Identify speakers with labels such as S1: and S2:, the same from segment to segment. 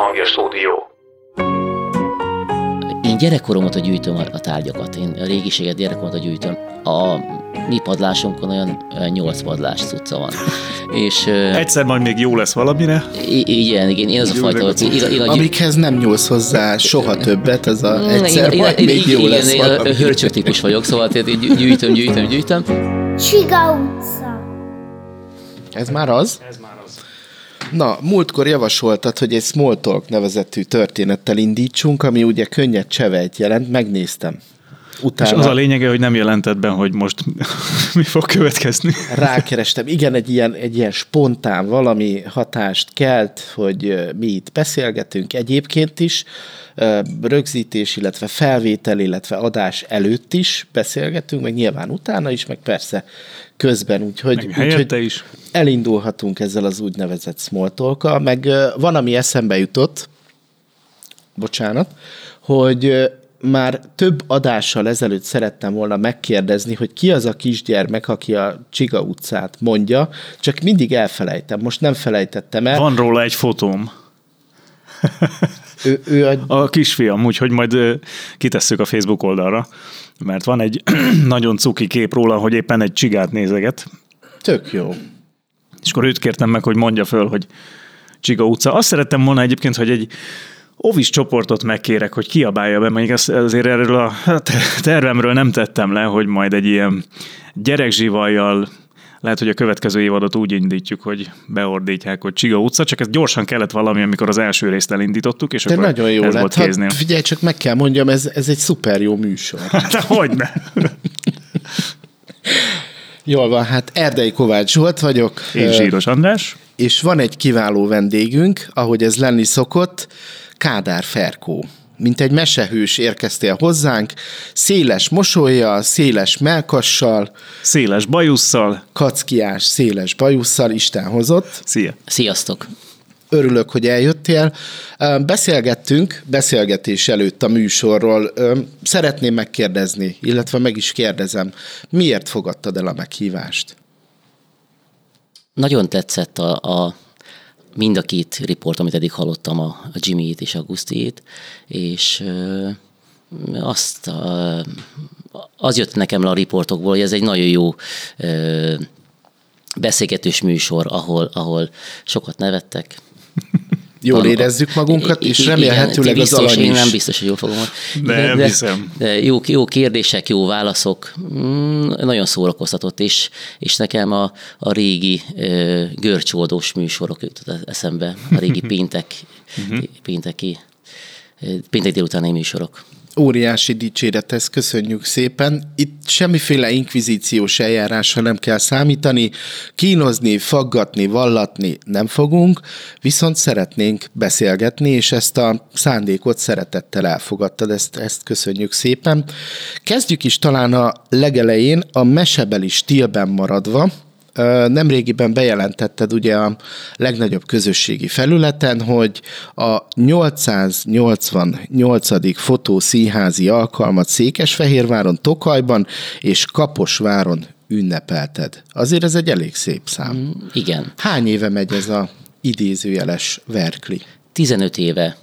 S1: hangja stúdió.
S2: Én gyerekkorom óta gyűjtöm a, tárgyakat. Én a régiséget gyerekkorom óta gyűjtöm. A mi padlásunkon olyan, olyan 8 padlás cucca van. És,
S3: Egyszer majd még jó lesz valamire.
S2: I- igen, igen, én az a fajta, hogy én, én a,
S4: Amikhez nem nyúlsz hozzá soha többet, az a egyszer
S2: én,
S4: majd
S2: én,
S4: még jó lesz
S2: igen, én
S4: valami.
S2: hörcsök típus vagyok, szóval én gyűjtöm, gyűjtöm, gyűjtöm.
S5: Csiga utca.
S4: Ez már az?
S3: Ez már az.
S4: Na, múltkor javasoltad, hogy egy Smalltalk nevezetű történettel indítsunk, ami ugye könnyed csevejt jelent, megnéztem.
S3: És
S4: Utána
S3: az a lényege, hogy nem jelentett be, hogy most mi fog következni.
S4: rákerestem. Igen, egy ilyen, egy ilyen spontán valami hatást kelt, hogy mi itt beszélgetünk egyébként is, rögzítés, illetve felvétel, illetve adás előtt is beszélgetünk, meg nyilván utána is, meg persze közben, úgyhogy, úgyhogy
S3: is.
S4: elindulhatunk ezzel az úgynevezett small talk meg van, ami eszembe jutott, bocsánat, hogy már több adással ezelőtt szerettem volna megkérdezni, hogy ki az a kisgyermek, aki a Csiga utcát mondja, csak mindig elfelejtem. Most nem felejtettem el.
S3: Van róla egy fotóm.
S4: Ő, ő a...
S3: A kisfiam, úgyhogy majd kitesszük a Facebook oldalra, mert van egy nagyon cuki kép róla, hogy éppen egy csigát nézeget,
S4: Tök jó.
S3: és akkor őt kértem meg, hogy mondja föl, hogy Csiga utca. Azt szerettem volna egyébként, hogy egy ovis csoportot megkérek, hogy kiabálja be, ezt- azért erről a hát, tervemről nem tettem le, hogy majd egy ilyen gyerekzsivajjal lehet, hogy a következő évadot úgy indítjuk, hogy beordítják, hogy Csiga utca, csak ez gyorsan kellett valami, amikor az első részt elindítottuk, és
S4: De
S3: akkor
S4: nagyon jó
S3: ez
S4: lett.
S3: volt
S4: Hát,
S3: kéznél.
S4: figyelj, csak meg kell mondjam, ez, ez egy szuper jó műsor.
S3: De hogy ne?
S4: Jól van, hát Erdei Kovács Zsolt vagyok.
S3: Én Zsíros András.
S4: és van egy kiváló vendégünk, ahogy ez lenni szokott, Kádár Ferkó. Mint egy mesehős érkeztél hozzánk, széles mosolya, széles melkassal,
S3: Széles bajusszal.
S4: kackiás, széles bajusszal Isten hozott.
S3: Szia.
S2: Sziasztok!
S4: Örülök, hogy eljöttél. Beszélgettünk, beszélgetés előtt a műsorról. Szeretném megkérdezni, illetve meg is kérdezem, miért fogadtad el a meghívást?
S2: Nagyon tetszett a, a mind a két riport, amit eddig hallottam, a, a Jimmy-t és a Gusztiét, és azt az jött nekem le a riportokból, hogy ez egy nagyon jó beszélgetős műsor, ahol, ahol sokat nevettek.
S4: Jól
S2: Van-
S4: érezzük magunkat,
S2: I-
S4: és remélhetőleg
S2: igen,
S4: az
S2: biztos,
S4: alany
S2: Én
S4: is.
S2: nem biztos, hogy jól fogom.
S3: Nem hiszem.
S2: De jó, jó kérdések, jó válaszok, mm, nagyon szórakoztatott, és, és nekem a, a régi ö, görcsoldós műsorok jutott eszembe, a régi péntek,
S4: Mhm.
S2: pénteki, péntek délutáni műsorok.
S4: Óriási dicséret, ezt köszönjük szépen. Itt semmiféle inkvizíciós eljárásra nem kell számítani, kínozni, faggatni, vallatni nem fogunk, viszont szeretnénk beszélgetni, és ezt a szándékot szeretettel elfogadtad, ezt, ezt köszönjük szépen. Kezdjük is talán a legelején, a mesebeli stílben maradva, Nemrégiben bejelentetted ugye a legnagyobb közösségi felületen, hogy a 888. fotószínházi alkalmat Székesfehérváron, Tokajban és Kaposváron ünnepelted. Azért ez egy elég szép szám.
S2: Igen,
S4: Hány éve megy ez a idézőjeles verkli?
S2: 15 éve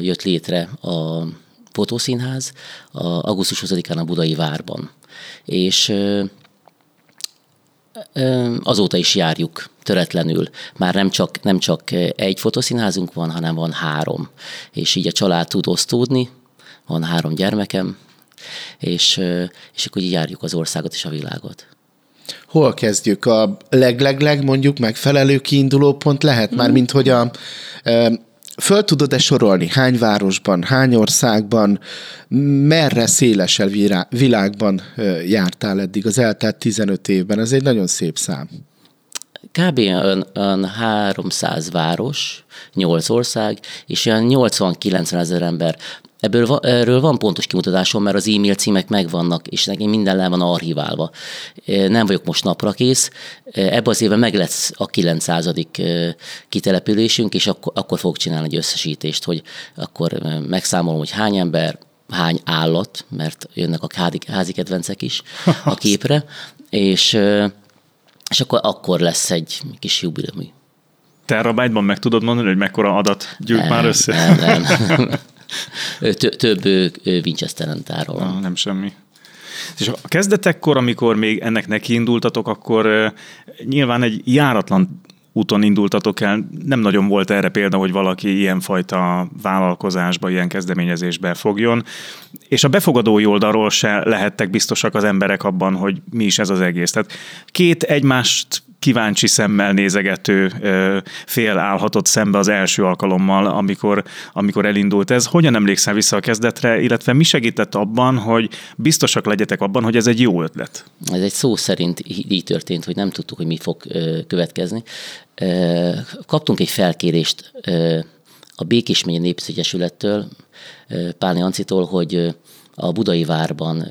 S2: jött létre a fotószínház, a augusztus 20-án a Budai Várban. És azóta is járjuk töretlenül. Már nem csak, nem csak egy fotószínházunk van, hanem van három. És így a család tud osztódni, van három gyermekem, és, és akkor így járjuk az országot és a világot.
S4: Hol kezdjük? A leglegleg mondjuk megfelelő kiinduló pont lehet már, mint hogy a Föl tudod-e sorolni, hány városban, hány országban, merre szélesebb világban jártál eddig az eltelt 15 évben? Ez egy nagyon szép szám.
S2: Kb. olyan, olyan 300 város, 8 ország, és olyan 80-90 ezer ember. Ebből va, erről van pontos kimutatásom, mert az e-mail címek megvannak, és nekem minden le van archiválva. Nem vagyok most napra kész. Ebben az évben meg lesz a 900. kitelepülésünk, és akkor, akkor fogok csinálni egy összesítést, hogy akkor megszámolom, hogy hány ember, hány állat, mert jönnek a házi kedvencek is a képre, és és akkor, akkor lesz egy kis jubileumi.
S3: Terabájtban meg tudod mondani, hogy mekkora adat gyűjt
S2: Nem,
S3: már össze?
S2: Nem, nem. Több Winchester-en tárolom.
S3: Ah, nem semmi. És a kezdetekkor, amikor még ennek neki indultatok, akkor nyilván egy járatlan úton indultatok el. Nem nagyon volt erre példa, hogy valaki ilyenfajta vállalkozásba, ilyen kezdeményezésbe fogjon. És a befogadói oldalról se lehettek biztosak az emberek abban, hogy mi is ez az egész. Tehát két egymást kíváncsi szemmel nézegető fél állhatott szembe az első alkalommal, amikor, amikor elindult ez. Hogyan emlékszel vissza a kezdetre, illetve mi segített abban, hogy biztosak legyetek abban, hogy ez egy jó ötlet?
S2: Ez egy szó szerint így történt, hogy nem tudtuk, hogy mi fog következni. Kaptunk egy felkérést a Békés megye Népszegyesülettől, Pálni Ancitól, hogy a Budai Várban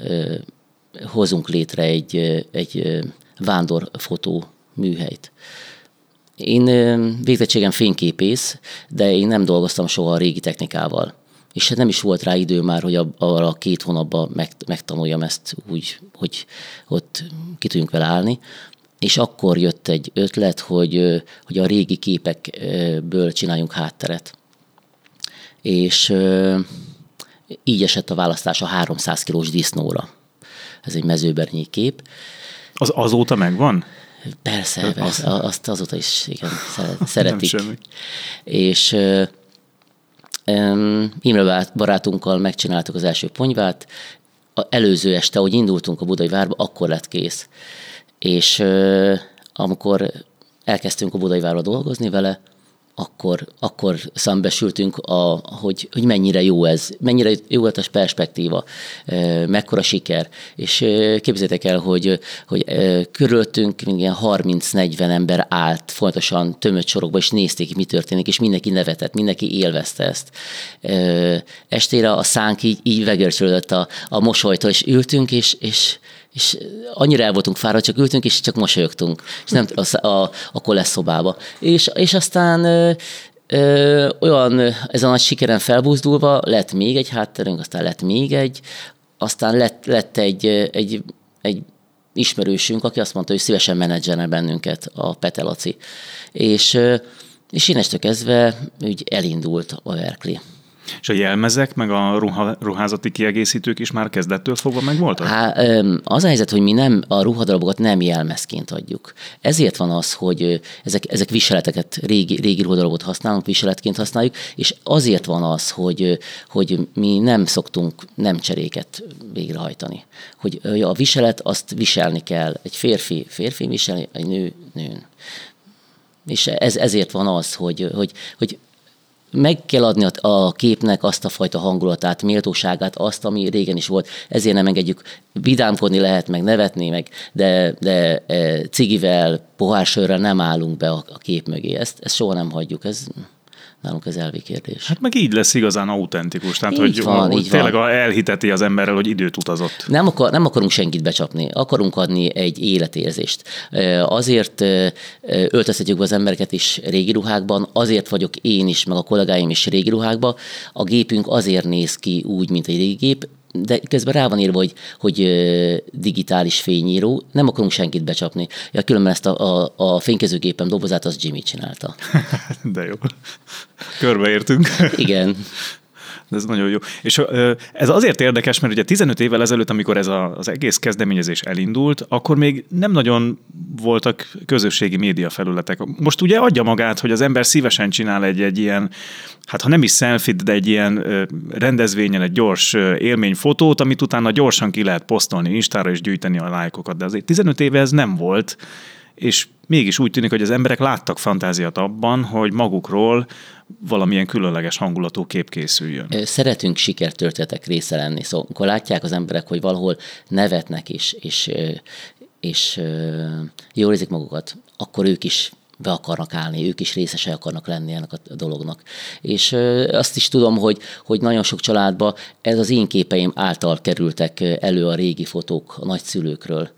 S2: hozunk létre egy, egy vándorfotó műhelyt. Én végzettségem fényképész, de én nem dolgoztam soha a régi technikával. És nem is volt rá idő már, hogy arra a két hónapban meg, megtanuljam ezt úgy, hogy ott ki tudjunk vele állni. És akkor jött egy ötlet, hogy, hogy a régi képekből csináljunk hátteret. És így esett a választás a 300 kilós disznóra. Ez egy mezőbernyi kép.
S3: Az azóta megvan?
S2: Persze, persze azt azóta is igen, szeret,
S3: Nem
S2: szeretik.
S3: semmi.
S2: És ö, em, Imre barátunkkal megcsináltuk az első ponyvát. A előző este, ahogy indultunk a Budai Várba, akkor lett kész. És ö, amikor elkezdtünk a Budai Várba dolgozni vele, akkor, akkor szembesültünk, a, hogy, hogy mennyire jó ez, mennyire jó ez a perspektíva, ö, mekkora siker. És ö, képzeljétek el, hogy, hogy ö, körülöttünk ilyen 30-40 ember állt folyamatosan tömött sorokba, és nézték, mi történik, és mindenki nevetett, mindenki élvezte ezt. Estére a szánk így, így a, a mosolytól, és ültünk, és, és, és annyira el voltunk fáradt, csak ültünk, és csak mosolyogtunk, és nem a, a, a kolesz szobába. És, és aztán ö, ö, olyan, ez a nagy sikeren felbuzdulva, lett még egy hátterünk, aztán lett még egy, aztán lett, lett egy, egy, egy ismerősünk, aki azt mondta, hogy szívesen menedzselne bennünket, a Petelaci. És, és innestől kezdve úgy elindult a Verkli.
S3: És a jelmezek, meg a ruha, ruházati kiegészítők is már kezdettől fogva megvoltak?
S2: Há, az a helyzet, hogy mi nem a ruhadarabokat nem jelmezként adjuk. Ezért van az, hogy ezek, ezek viseleteket, régi, régi ruhadarabot használunk, viseletként használjuk, és azért van az, hogy, hogy mi nem szoktunk nem cseréket végrehajtani. Hogy a viselet, azt viselni kell. Egy férfi férfi viselni, egy nő nőn. És ez, ezért van az, hogy, hogy, hogy meg kell adni a- képnek azt a fajta hangulatát, méltóságát, azt, ami régen is volt. Ezért nem engedjük, vidámkodni lehet, meg nevetni, meg, de, de e, cigivel, pohársörrel nem állunk be a kép mögé. Ezt, ezt soha nem hagyjuk, ez nálunk ez elvi kérdés.
S3: Hát meg így lesz igazán autentikus. Tehát,
S2: Így
S3: hogy,
S2: van,
S3: hogy
S2: így
S3: tényleg
S2: van.
S3: elhiteti az emberrel, hogy időt utazott.
S2: Nem, akar, nem akarunk senkit becsapni, akarunk adni egy életérzést. Azért öltöztetjük be az embereket is régi ruhákban, azért vagyok én is, meg a kollégáim is régi ruhákban. A gépünk azért néz ki úgy, mint egy régi gép, de közben rá van írva, hogy, hogy digitális fényíró, nem akarunk senkit becsapni. Ja, különben ezt a, a, a fénykezőgépem dobozát az Jimmy csinálta.
S3: De jó. Körbeértünk.
S2: Igen.
S3: De ez nagyon jó. És ez azért érdekes, mert ugye 15 évvel ezelőtt, amikor ez a, az egész kezdeményezés elindult, akkor még nem nagyon voltak közösségi média felületek. Most ugye adja magát, hogy az ember szívesen csinál egy, egy ilyen, hát ha nem is selfie de egy ilyen rendezvényen egy gyors élményfotót, amit utána gyorsan ki lehet posztolni Instára és gyűjteni a lájkokat. De azért 15 éve ez nem volt, és mégis úgy tűnik, hogy az emberek láttak fantáziat abban, hogy magukról valamilyen különleges hangulatú kép készüljön.
S2: Szeretünk sikertörténetek része lenni, szóval amikor látják az emberek, hogy valahol nevetnek és, és, és ö, jól érzik magukat, akkor ők is be akarnak állni, ők is részesei akarnak lenni ennek a dolognak. És azt is tudom, hogy, hogy nagyon sok családba ez az én képeim által kerültek elő a régi fotók a nagyszülőkről,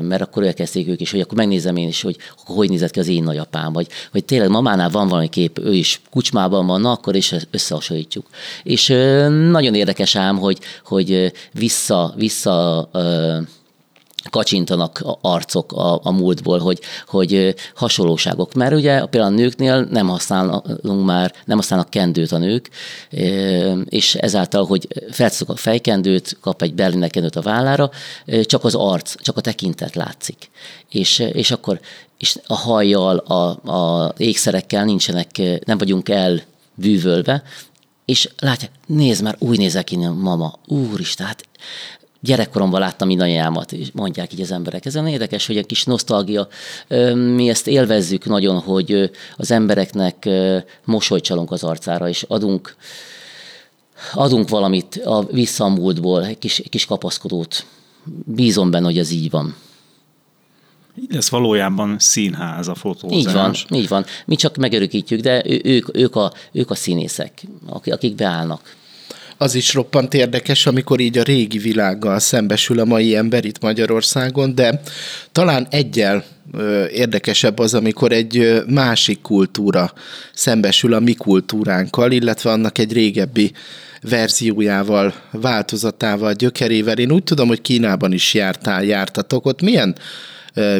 S2: mert akkor elkezdték ők is, hogy akkor megnézem én is, hogy hogy nézett ki az én nagyapám, vagy hogy tényleg mamánál van valami kép, ő is kucsmában van, na akkor is összehasonlítjuk. És nagyon érdekes ám, hogy, hogy vissza, vissza kacsintanak arcok a, a múltból, hogy, hogy hasonlóságok. Mert ugye például a nőknél nem használunk már, nem használnak kendőt a nők, és ezáltal, hogy felszok a fejkendőt, kap egy berliner kendőt a vállára, csak az arc, csak a tekintet látszik. És, és akkor és a hajjal, a, a ékszerekkel nincsenek, nem vagyunk elbűvölve, és látja, nézd már, úgy nézek ki, mama, úristen, hát gyerekkoromban láttam mindannyiámat, és mondják így az emberek. Ez érdekes, hogy egy kis nosztalgia. Mi ezt élvezzük nagyon, hogy az embereknek mosolyt csalunk az arcára, és adunk, adunk valamit a visszamúltból, egy kis, egy kis kapaszkodót. Bízom benne, hogy ez így van.
S3: Lesz valójában színház a fotózás.
S2: Így van, így van. Mi csak megörökítjük, de ők, ők, a, ők a színészek, akik beállnak
S4: az is roppant érdekes, amikor így a régi világgal szembesül a mai ember itt Magyarországon, de talán egyel érdekesebb az, amikor egy másik kultúra szembesül a mi kultúránkkal, illetve annak egy régebbi verziójával, változatával, gyökerével. Én úgy tudom, hogy Kínában is jártál, jártatok. Ott milyen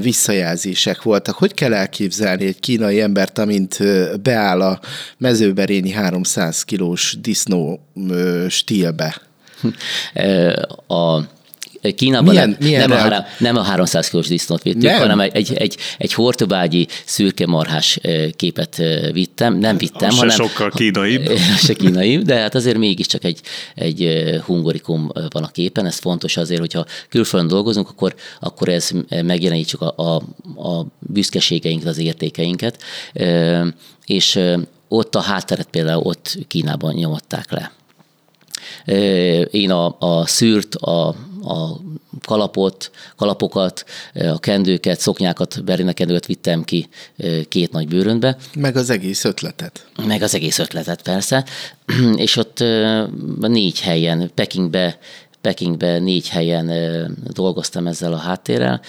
S4: visszajelzések voltak. Hogy kell elképzelni egy kínai embert, amint beáll a mezőberényi 300 kilós disznó stílbe?
S2: A Kínában milyen, nem, milyen nem, a, három, nem a 300 kilós disznót vittük, nem. hanem egy, egy, egy, egy hortobágyi szürke marhás képet vittem. Nem vittem,
S3: az
S2: hanem...
S3: Se sokkal kínaibb.
S2: Se kínaibb, de hát azért mégiscsak egy, egy hungorikum van a képen. Ez fontos azért, hogyha külföldön dolgozunk, akkor, akkor ez megjelenítsük a, a, a büszkeségeinket, az értékeinket. És ott a hátteret például ott Kínában nyomatták le. Én a, a szűrt, a, a kalapot, kalapokat, a kendőket, szoknyákat, Berlinek kendőket vittem ki két nagy bőrönbe.
S4: Meg az egész ötletet.
S2: Meg az egész ötletet, persze. És ott négy helyen, Pekingbe Pekingbe négy helyen dolgoztam ezzel a háttérrel.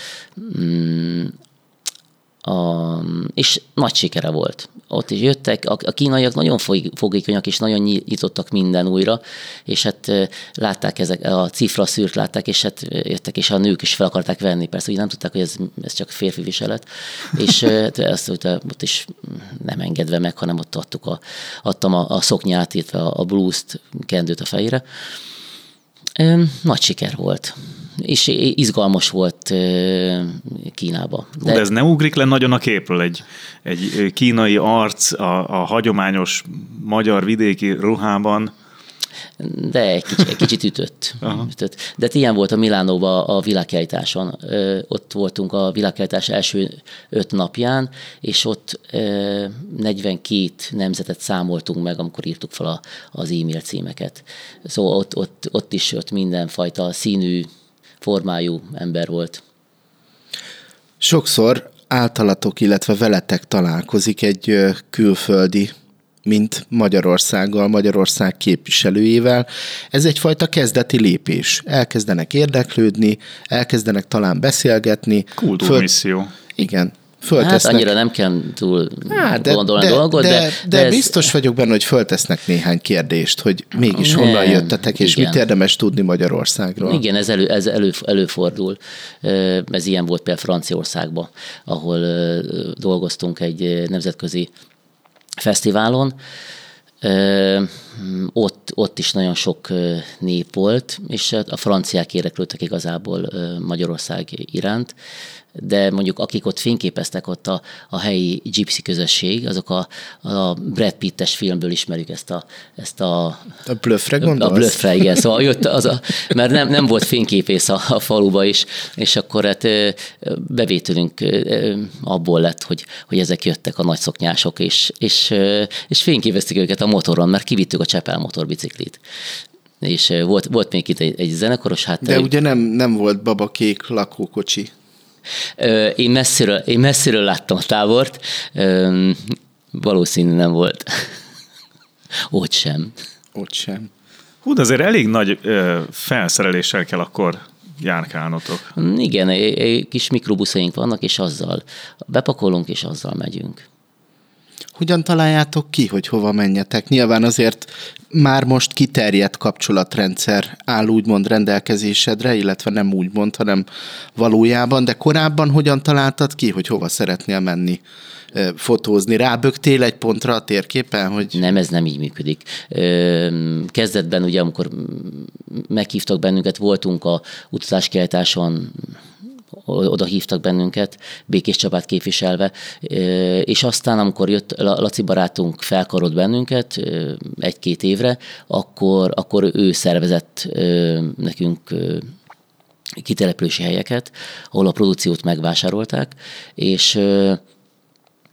S2: A, és nagy sikere volt. Ott is jöttek, a, kínaiak nagyon fogékonyak, és nagyon nyitottak minden újra, és hát látták ezek, a cifra szűrt látták, és hát jöttek, és a nők is fel akarták venni, persze, úgy nem tudták, hogy ez, ez csak férfi viselet, és hát ezt ott is nem engedve meg, hanem ott adtuk a, adtam a, a szoknyát, illetve a, a blúzt, kendőt a fejére. Nagy siker volt és izgalmas volt Kínába.
S3: De, De ez nem ugrik le nagyon a képről egy, egy kínai arc a, a hagyományos magyar vidéki ruhában,
S2: de egy kicsit, egy kicsit ütött. ütött. De hát ilyen volt a Milánóban a világkiállításon. Ott voltunk a világkiállítás első öt napján, és ott 42 nemzetet számoltunk meg, amikor írtuk fel a, az e-mail címeket. Szóval ott, ott, ott is ott mindenfajta színű, formájú ember volt.
S4: Sokszor általatok, illetve veletek találkozik egy külföldi, mint Magyarországgal, Magyarország képviselőjével. Ez egyfajta kezdeti lépés. Elkezdenek érdeklődni, elkezdenek talán beszélgetni.
S3: Kultúrmisszió. Föl...
S4: Igen,
S2: föltesznek. Hát annyira nem kell túl hát, de, gondolni de, dolgot, de, de,
S4: de, de ez... biztos vagyok benne, hogy föltesznek néhány kérdést, hogy mégis nem, honnan jöttetek, és igen. mit érdemes tudni Magyarországról.
S2: Igen, ez, elő, ez elő, előfordul. Ez ilyen volt például Franciaországban, ahol dolgoztunk egy nemzetközi fesztiválon, ott, ott is nagyon sok nép volt, és a franciák érdeklődtek igazából Magyarország iránt, de mondjuk akik ott fényképeztek, ott a, a helyi gypsy közösség, azok a, a Brad Pittes filmből ismerjük ezt a... Ezt a,
S4: a blöffre gondolsz?
S2: A blöffre, igen. Szóval jött az a, mert nem, nem volt fényképész a, a faluba is, és akkor hát bevételünk abból lett, hogy, hogy ezek jöttek a nagy szoknyások, és, és, és fényképeztük őket a motoron, mert kivittük a Csepel motorbiciklit és volt, volt még itt egy, egy zenekoros hát.
S4: De ugye nem, nem volt babakék lakókocsi.
S2: Én messziről, én messziről láttam a tábort, valószínű nem volt. Ott sem.
S4: Ott sem.
S3: Hú, de azért elég nagy ö, felszereléssel kell akkor járkálnotok.
S2: Igen, egy kis mikrobuszaink vannak, és azzal bepakolunk, és azzal megyünk.
S4: Hogyan találjátok ki, hogy hova menjetek? Nyilván azért már most kiterjedt kapcsolatrendszer áll úgymond rendelkezésedre, illetve nem úgymond, hanem valójában, de korábban hogyan találtad ki, hogy hova szeretnél menni? fotózni. Rábögtél egy pontra a térképen? Hogy...
S2: Nem, ez nem így működik. Kezdetben ugye, amikor meghívtak bennünket, voltunk a utazáskiállításon oda hívtak bennünket, Békés Csabát képviselve, és aztán, amikor jött Laci barátunk felkarolt bennünket egy-két évre, akkor, akkor ő szervezett nekünk kitelepülési helyeket, ahol a produkciót megvásárolták, és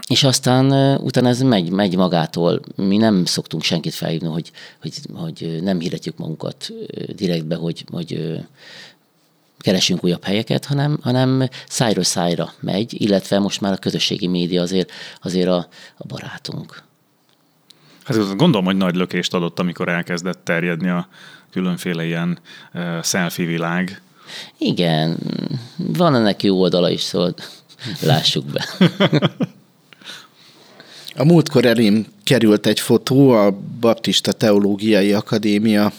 S2: és aztán utána ez megy, megy magától. Mi nem szoktunk senkit felhívni, hogy, hogy, hogy nem hirdetjük magunkat direktbe, hogy, hogy keresünk újabb helyeket, hanem, hanem szájról szájra megy, illetve most már a közösségi média azért, azért a, a barátunk.
S3: Hát gondolom, hogy nagy lökést adott, amikor elkezdett terjedni a különféle ilyen uh, selfie világ.
S2: Igen, van ennek jó oldala is, szóval lássuk be.
S4: A múltkor elém került egy fotó, a Baptista Teológiai Akadémia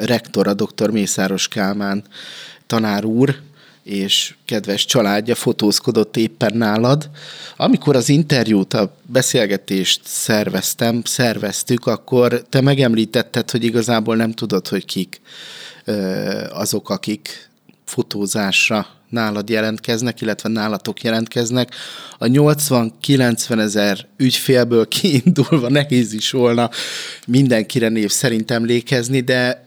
S4: rektora, dr. Mészáros Kálmán tanár úr, és kedves családja fotózkodott éppen nálad. Amikor az interjút, a beszélgetést szerveztem, szerveztük, akkor te megemlítetted, hogy igazából nem tudod, hogy kik azok, akik fotózásra nálad jelentkeznek, illetve nálatok jelentkeznek. A 80-90 ezer ügyfélből kiindulva nehéz is volna mindenkire név szerint emlékezni, de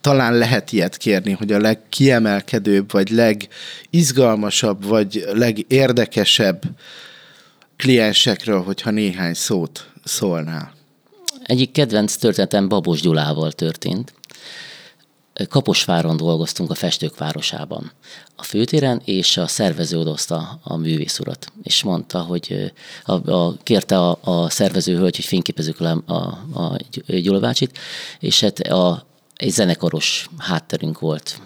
S4: talán lehet ilyet kérni, hogy a legkiemelkedőbb, vagy legizgalmasabb, vagy legérdekesebb kliensekről, hogyha néhány szót szólnál.
S2: Egyik kedvenc történetem Babos Gyulával történt. Kaposváron dolgoztunk a Festők Városában, a főtéren, és a szervező odozta a művész urat, és mondta, hogy a, a, kérte a, a szervező hölgy, hogy fényképezzük le a, a Gyula és hát a, egy zenekaros hátterünk volt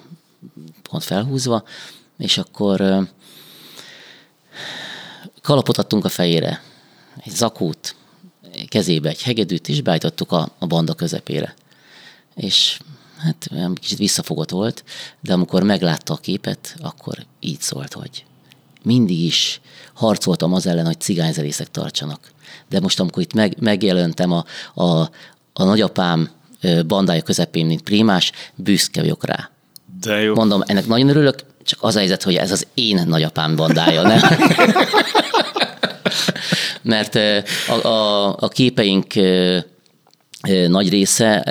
S2: pont felhúzva, és akkor kalapot adtunk a fejére, egy zakót, kezébe egy hegedűt, és beállítottuk a, a banda közepére. És hát kicsit visszafogott volt, de amikor meglátta a képet, akkor így szólt, hogy mindig is harcoltam az ellen, hogy cigányzerészek tartsanak. De most, amikor itt meg, megjelentem a, a, a nagyapám bandája közepén, mint primás, büszke vagyok rá.
S3: De jó.
S2: Mondom, ennek nagyon örülök, csak az a helyzet, hogy ez az én nagyapám bandája, nem? Mert a, a, a képeink nagy része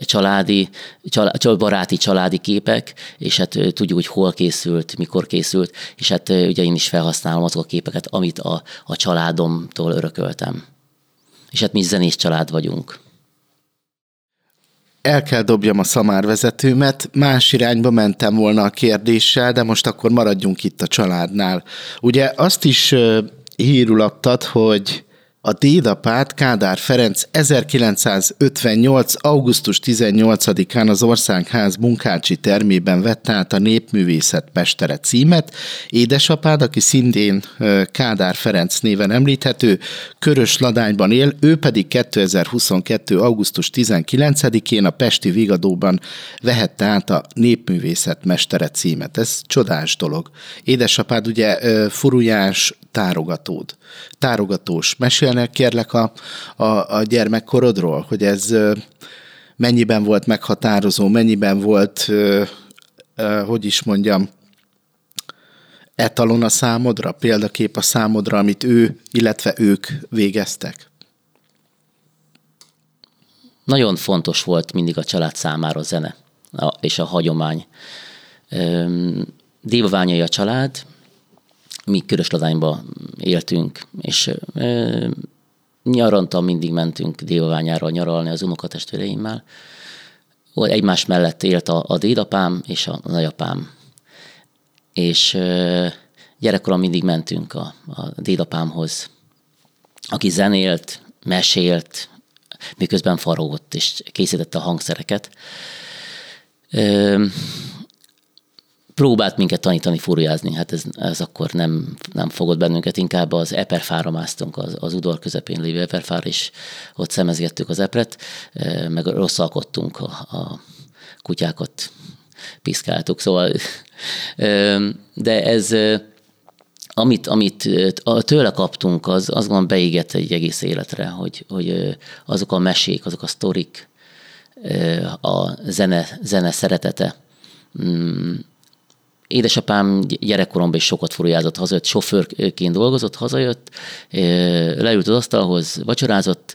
S2: családi, család, baráti családi képek, és hát tudjuk, hogy hol készült, mikor készült, és hát ugye én is felhasználom azok a képeket, amit a, a családomtól örököltem. És hát mi zenés család vagyunk
S4: el kell dobjam a szamárvezetőmet, más irányba mentem volna a kérdéssel, de most akkor maradjunk itt a családnál. Ugye azt is hírul adtad, hogy a dédapát Kádár Ferenc 1958. augusztus 18-án az Országház munkácsi termében vette át a Népművészet Pestere címet. Édesapád, aki szintén Kádár Ferenc néven említhető, Körös Ladányban él, ő pedig 2022. augusztus 19-én a Pesti Vigadóban vehette át a Népművészet Mestere címet. Ez csodás dolog. Édesapád ugye furujás tárogatód, tárogatós. Mesélnek kérlek a, a, a gyermekkorodról, hogy ez mennyiben volt meghatározó, mennyiben volt, hogy is mondjam, etalon a számodra, példakép a számodra, amit ő, illetve ők végeztek?
S2: Nagyon fontos volt mindig a család számára a zene és a hagyomány. Dévaványai a család, mi Körösladányba éltünk, és e, nyaranta mindig mentünk Dévaványára nyaralni az unokatestvéreimmel. Egymás mellett élt a, a dédapám és a nagyapám. És gyerekkoron mindig mentünk a, a dédapámhoz, aki zenélt, mesélt, miközben farogott és készítette a hangszereket próbált minket tanítani fúriázni, hát ez, ez akkor nem, nem fogott bennünket, inkább az eperfára másztunk, az, az udvar közepén lévő eperfára, és ott szemezgettük az epret, meg rosszalkodtunk a, a kutyákat, piszkáltuk, szóval de ez amit, amit tőle kaptunk, az azt gondolom beégett egy egész életre, hogy, hogy azok a mesék, azok a sztorik, a zene, zene szeretete. Édesapám gyerekkoromban is sokat furujázott, hazajött, sofőrként dolgozott, hazajött, leült az asztalhoz, vacsorázott,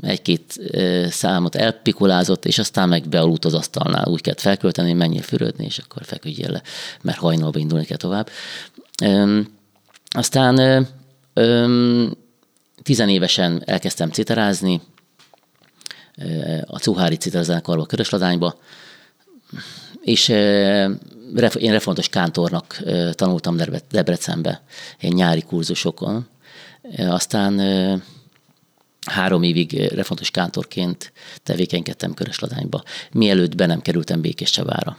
S2: egy-két számot elpikulázott, és aztán meg bealudt az asztalnál. Úgy kellett felkölteni, menjél fürödni, és akkor feküdjél le, mert hajnalba indulni kell tovább. Aztán tizenévesen elkezdtem citerázni, a Cuhári Citerzenekarba, Körösladányba, és én reformatos kántornak tanultam Debrecenbe, egy nyári kurzusokon. Aztán három évig reformatos kántorként tevékenykedtem Körösladányba, mielőtt be nem kerültem Békés Csavára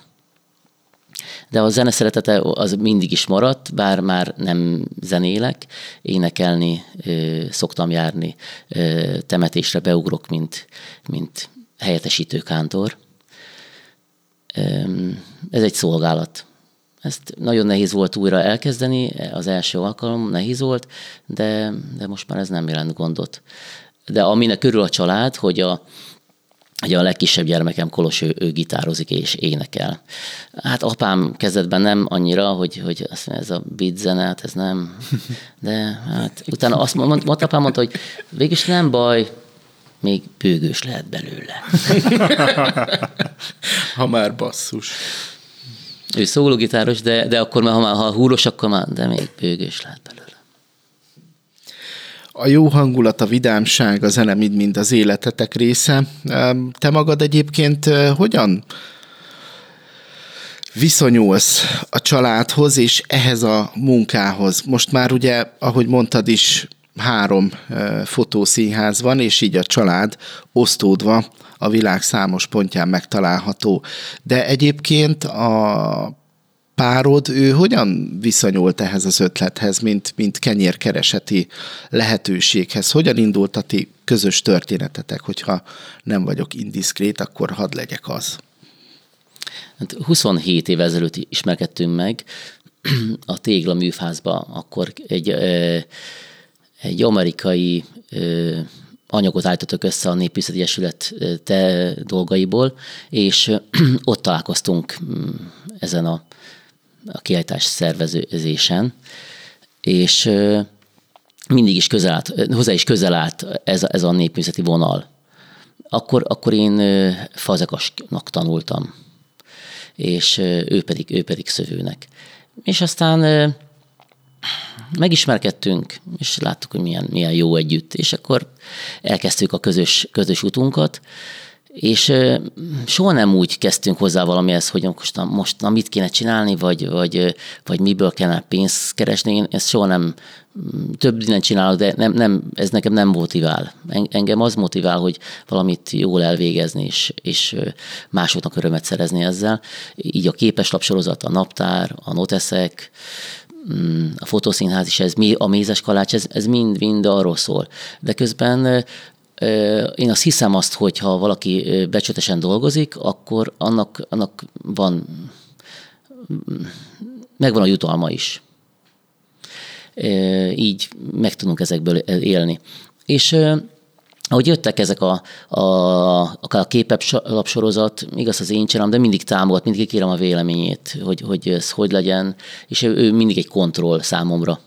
S2: de a zene szeretete az mindig is maradt, bár már nem zenélek, énekelni szoktam járni, temetésre beugrok, mint, mint helyettesítő kántor. Ez egy szolgálat. Ezt nagyon nehéz volt újra elkezdeni, az első alkalom nehéz volt, de, de most már ez nem jelent gondot. De aminek körül a család, hogy a, Ugye a legkisebb gyermekem Kolos, ő, ő gitározik és énekel. Hát apám kezdetben nem annyira, hogy, hogy azt mondja, ez a beat zene, hát ez nem. De hát utána azt mondta, mondta apám mondta, hogy végülis nem baj, még bőgős lehet belőle.
S4: ha már basszus.
S2: Ő szólógitáros, de, de akkor már, ha már ha húros, akkor már, de még bőgős lehet belőle
S4: a jó hangulat, a vidámság, a zene mind-mind az életetek része. Te magad egyébként hogyan viszonyulsz a családhoz és ehhez a munkához? Most már ugye, ahogy mondtad is, három fotószínház van, és így a család osztódva a világ számos pontján megtalálható. De egyébként a párod, ő hogyan viszonyult ehhez az ötlethez, mint, mint kenyérkereseti lehetőséghez? Hogyan indult a ti közös történetetek, hogyha nem vagyok indiszkrét, akkor hadd legyek az?
S2: 27 év ezelőtt ismerkedtünk meg a Tégla műfázba, akkor egy, egy amerikai anyagot állítottak össze a Népviszeti Egyesület te dolgaiból, és ott találkoztunk mm, ezen a a kiállítás szervezésen, és mindig is közel állt, hozzá is közel állt ez, ez a népművészeti vonal. Akkor, akkor én fazekasnak tanultam, és ő pedig, ő pedig szövőnek. És aztán megismerkedtünk, és láttuk, hogy milyen, milyen jó együtt, és akkor elkezdtük a közös, közös utunkat, és soha nem úgy kezdtünk hozzá valamihez, hogy most, na, most na, mit kéne csinálni, vagy, vagy, vagy miből kellene pénzt keresni. Én ezt soha nem mm, több mindent csinálok, de nem, nem, ez nekem nem motivál. Engem az motivál, hogy valamit jól elvégezni, és, és másoknak örömet szerezni ezzel. Így a képeslapsorozat, a naptár, a noteszek, a fotószínház is, ez, a mézes kalács, ez, ez mind, mind arról szól. De közben én azt hiszem azt, hogy ha valaki becsületesen dolgozik, akkor annak, annak van, megvan a jutalma is. Így meg tudunk ezekből élni. És ahogy jöttek ezek a, a, a képep lapsorozat, igaz az én csinálom, de mindig támogat, mindig kérem a véleményét, hogy, hogy ez hogy legyen, és ő mindig egy kontroll számomra.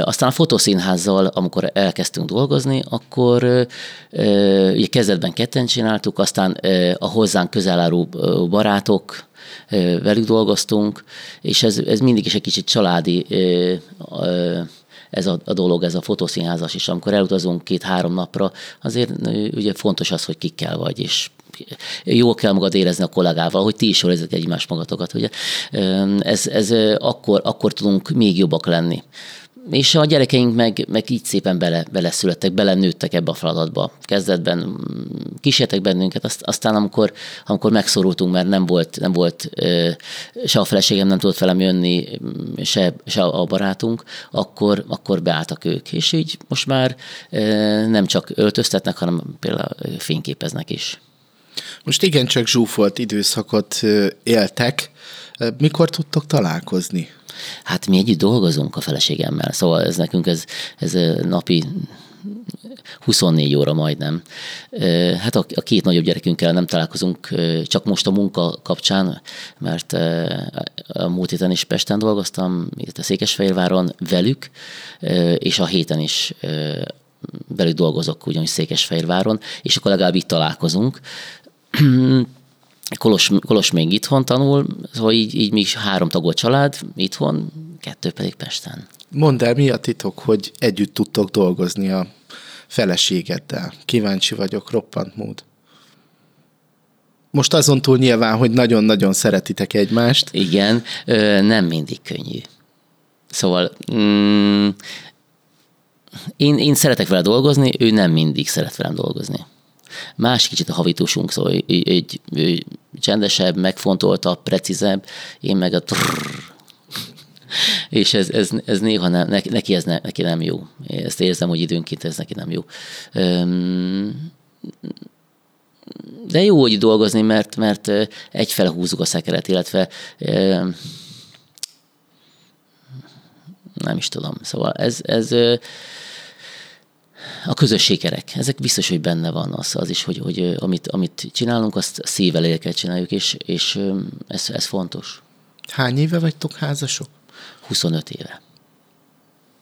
S2: Aztán a fotószínházzal, amikor elkezdtünk dolgozni, akkor ugye kezdetben ketten csináltuk, aztán a hozzánk közel álló barátok, velük dolgoztunk, és ez, ez mindig is egy kicsit családi ez a, a dolog, ez a fotószínházas is, amikor elutazunk két-három napra, azért ugye fontos az, hogy kikkel vagy, és jól kell magad érezni a kollégával, hogy ti is jól érzek egymás magatokat. Ugye? Ez, ez akkor, akkor tudunk még jobbak lenni és a gyerekeink meg, meg így szépen bele, beleszülettek, belenőttek ebbe a feladatba. Kezdetben mm, kísértek bennünket, azt, aztán amikor, amikor megszorultunk, mert nem volt, nem volt se a feleségem nem tudott velem jönni, mm, se, se a barátunk, akkor, akkor beálltak ők. És így most már nem csak öltöztetnek, hanem például fényképeznek is.
S4: Most igencsak zsúfolt időszakot éltek. Mikor tudtok találkozni?
S2: Hát mi együtt dolgozunk a feleségemmel, szóval ez nekünk ez, ez napi 24 óra majdnem. Hát a, két nagyobb gyerekünkkel nem találkozunk csak most a munka kapcsán, mert a múlt héten is Pesten dolgoztam, itt a Székesfehérváron velük, és a héten is velük dolgozok ugyanis Székesfehérváron, és akkor legalább itt találkozunk. Kolos, Kolos még itthon tanul, szóval így, így mi is három tagolt család itthon, kettő pedig Pesten.
S4: Mondd el, mi a titok, hogy együtt tudtok dolgozni a feleségeddel? Kíváncsi vagyok, roppant mód. Most azon túl nyilván, hogy nagyon-nagyon szeretitek egymást.
S2: Igen, nem mindig könnyű. Szóval mm, én, én szeretek vele dolgozni, ő nem mindig szeret velem dolgozni. Más kicsit a havitusunk, szóval egy, egy, egy csendesebb, megfontoltabb, precízebb, én meg a trrr, és ez, ez, ez néha nem, neki, ez ne, neki nem jó. Ezt érzem, hogy időnként ez neki nem jó. De jó, hogy dolgozni, mert, mert egyfele húzzuk a szekeret, illetve nem is tudom. Szóval ez, ez a közös sikerek, ezek biztos, hogy benne van az, az is, hogy, hogy amit, amit csinálunk, azt szívvel lélekkel csináljuk, és, és ez, ez fontos.
S4: Hány éve vagytok házasok?
S2: 25 éve.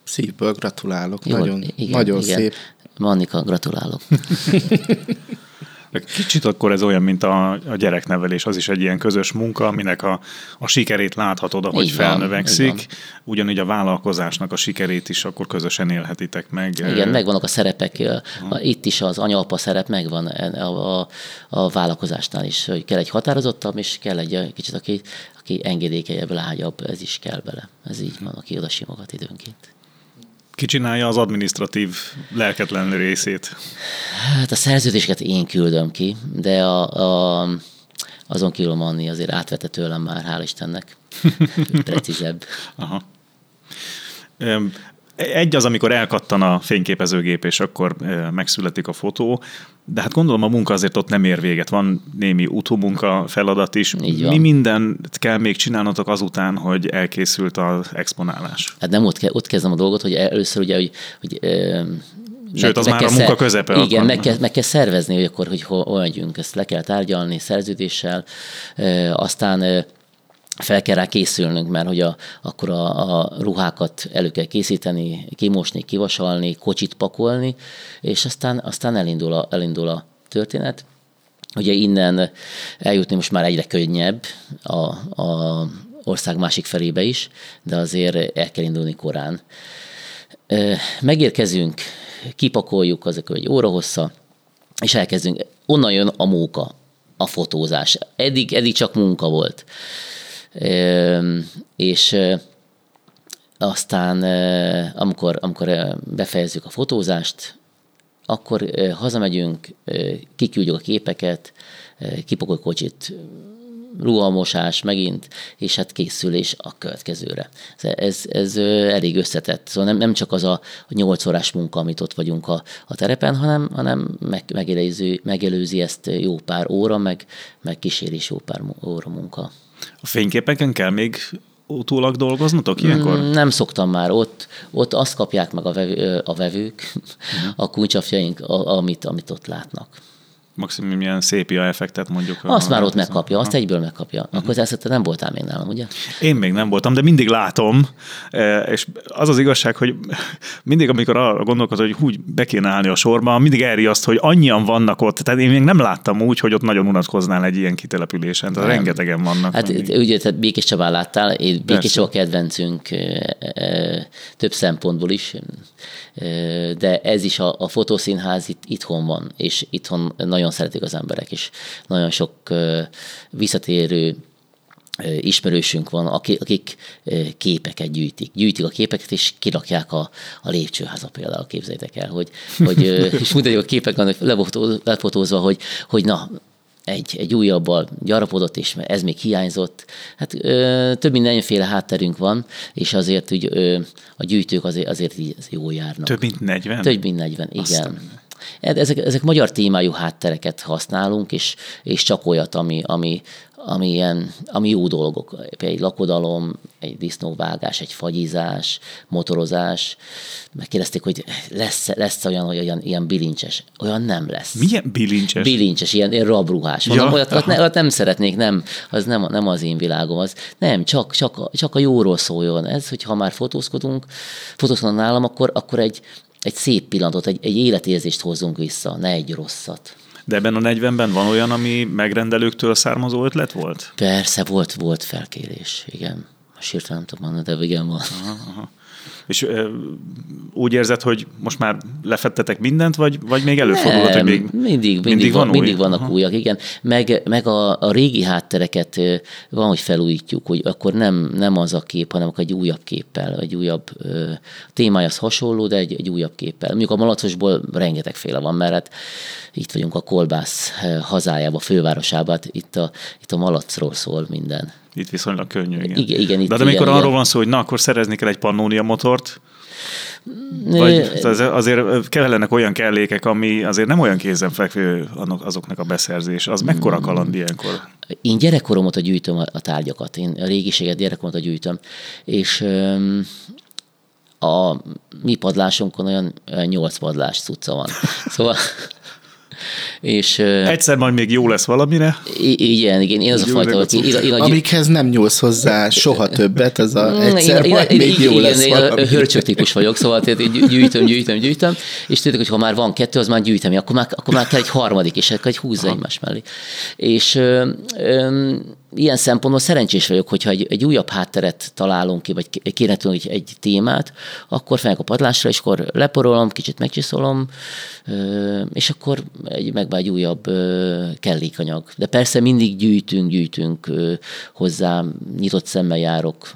S4: Szívből gratulálok, Jó, nagyon, igen, nagyon igen. szép.
S2: Annika, gratulálok.
S3: Kicsit akkor ez olyan, mint a, a gyereknevelés, az is egy ilyen közös munka, aminek a, a sikerét láthatod, ahogy így felnövekszik. Van, Ugyanígy a vállalkozásnak a sikerét is akkor közösen élhetitek meg.
S2: Igen, megvannak a szerepek. Uh-huh. Itt is az anya-apa szerep megvan a, a, a vállalkozásnál is, hogy kell egy határozottabb, és kell egy kicsit, aki, aki engedékenyebb, lágyabb, ez is kell bele. Ez így van, aki oda simogat időnként.
S3: Ki csinálja az administratív lelketlen részét?
S2: Hát a szerződéseket én küldöm ki, de a, a, azon kívül Manni azért átvette tőlem már, hál' Istennek. Precízebb. Aha.
S3: Egy az, amikor elkattan a fényképezőgép, és akkor megszületik a fotó, de hát gondolom a munka azért ott nem ér véget, van némi utómunka feladat is. Mi minden kell még csinálnotok azután, hogy elkészült az exponálás?
S2: Hát nem ott, ke- ott kezdem a dolgot, hogy először ugye, hogy, hogy
S3: Sőt, az meg már a munka közepe.
S2: Igen, meg kell, meg kell szervezni, hogy akkor, hogy hol megyünk, ezt le kell tárgyalni szerződéssel, aztán fel kell rá készülnünk, mert hogy a, akkor a, a ruhákat elő kell készíteni, kimosni, kivasalni, kocsit pakolni, és aztán, aztán elindul, a, elindul a történet. Ugye innen eljutni most már egyre könnyebb a, a ország másik felébe is, de azért el kell indulni korán. Megérkezünk, kipakoljuk azok egy óra hossza, és elkezdünk. Onnan jön a móka, a fotózás. Eddig, eddig csak munka volt és aztán amikor, amikor befejezzük a fotózást, akkor hazamegyünk, kiküldjük a képeket, kipakol kocsit, ruhamosás megint, és hát készülés a következőre. Ez, ez elég összetett. Szóval nem, nem csak az a, 8 órás munka, amit ott vagyunk a, a terepen, hanem, hanem meg, megelőzi, megelőzi ezt jó pár óra, meg, meg kísérés jó pár óra munka.
S3: A fényképeken kell még utólag dolgoznotok ilyenkor?
S2: Mm, nem szoktam már. Ott, ott azt kapják meg a, vevő, a vevők, uh-huh. a kuncsafjaink, amit, amit ott látnak
S3: maximum ilyen szépia effektet mondjuk.
S2: Azt már ott megkapja, azt egyből megkapja. Uh-huh. Akkor ezt nem voltál még nálam, ugye?
S3: Én még nem voltam, de mindig látom, e, és az az igazság, hogy mindig, amikor arra gondolkodom, hogy úgy be kéne állni a sorba, mindig elriaszt, hogy annyian vannak ott. Tehát én még nem láttam úgy, hogy ott nagyon unatkoznál egy ilyen kitelepülésen. Tehát nem. rengetegen vannak.
S2: Hát mindig. ugye, tehát Békés Csabán láttál, Békés Csaba kedvencünk e, e, több szempontból is, de ez is a, a fotószínház itt, itthon van, és itthon nagyon szeretik az emberek, és nagyon sok visszatérő ismerősünk van, akik képeket gyűjtik. Gyűjtik a képeket, és kirakják a, a lépcsőháza például, képzeljétek el, hogy, hogy és mutatjuk a képek vannak lefotózva, hogy, hogy na, egy, egy újabbal gyarapodott, és ez még hiányzott. Hát ö, több mindenféle hátterünk van, és azért úgy, ö, a gyűjtők azért, azért jól járnak.
S3: Több mint 40?
S2: Több mint 40, igen. Aztán. Ezek, ezek magyar témájú háttereket használunk, és, és csak olyat, ami, ami, ami, ilyen, ami jó dolgok. Egy lakodalom, egy disznóvágás, egy fagyizás, motorozás. Megkérdezték, hogy lesz, lesz olyan, hogy olyan, ilyen bilincses. Olyan nem lesz.
S3: Milyen bilincses?
S2: Bilincses, ilyen, ilyen rabruhás. Mondom, ja, olyat, ne, olyat nem szeretnék, nem, az nem, nem az én világom. Az, nem, csak, csak, csak a jóról szóljon. Ez, hogy ha már fotózkodunk, fotózkodunk nálam, akkor, akkor egy, egy szép pillanatot, egy, egy életérzést hozzunk vissza, ne egy rosszat.
S3: De ebben a 40-ben van olyan, ami megrendelőktől származó ötlet volt?
S2: Persze, volt, volt felkérés, igen. Most hirtelen nem tudom mondani, de igen van. Aha, aha.
S3: És ö, úgy érzed, hogy most már lefettetek mindent, vagy, vagy még előfordulhat, hogy még
S2: mindig, mindig, mindig, van, van mindig vannak Aha. újak, igen. Meg, meg a, a régi háttereket van, hogy felújítjuk, hogy akkor nem, nem az a kép, hanem egy újabb képpel, egy újabb ö, témája az hasonló, de egy, egy újabb képpel. Mondjuk a malacosból rengetegféle van, mert hát itt vagyunk a kolbász hazájába, fővárosában, hát itt a, itt a malacról szól minden.
S3: Itt viszonylag könnyű, igen.
S2: Igen, igen itt,
S3: De, de amikor igen, arról igen. van szó, hogy na, akkor szerezni kell egy pannónia motort, vagy azért kellenek olyan kellékek, ami azért nem olyan kézenfekvő azoknak a beszerzés. Az mekkora mm. kaland ilyenkor?
S2: Én gyerekkorom óta gyűjtöm a tárgyakat. Én a régiséget gyerekkorom óta gyűjtöm. És a mi padlásunkon olyan nyolc padlás cucca van. Szóval és,
S3: Egyszer majd még jó lesz valamire.
S2: Igen, igen, én az a fajta,
S4: hogy... Én, én, Amikhez nem nyúlsz hozzá soha többet, az a mm, egyszer én, majd én, még jó lesz igen, valami.
S2: hölcsök típus vagyok, szóval tehát gyűjtöm, gyűjtöm, gyűjtöm, és tudjuk, hogy ha már van kettő, az már gyűjtem, akkor már, akkor már kell egy harmadik, és akkor egy húzza egymás mellé. És ö, ö, ilyen szempontból szerencsés vagyok, hogyha egy, egy újabb hátteret találunk ki, vagy kéne egy, egy témát, akkor fel a padlásra, és akkor leporolom, kicsit megcsiszolom, és akkor egy, meg egy újabb kellékanyag. De persze mindig gyűjtünk, gyűjtünk hozzá, nyitott szemmel járok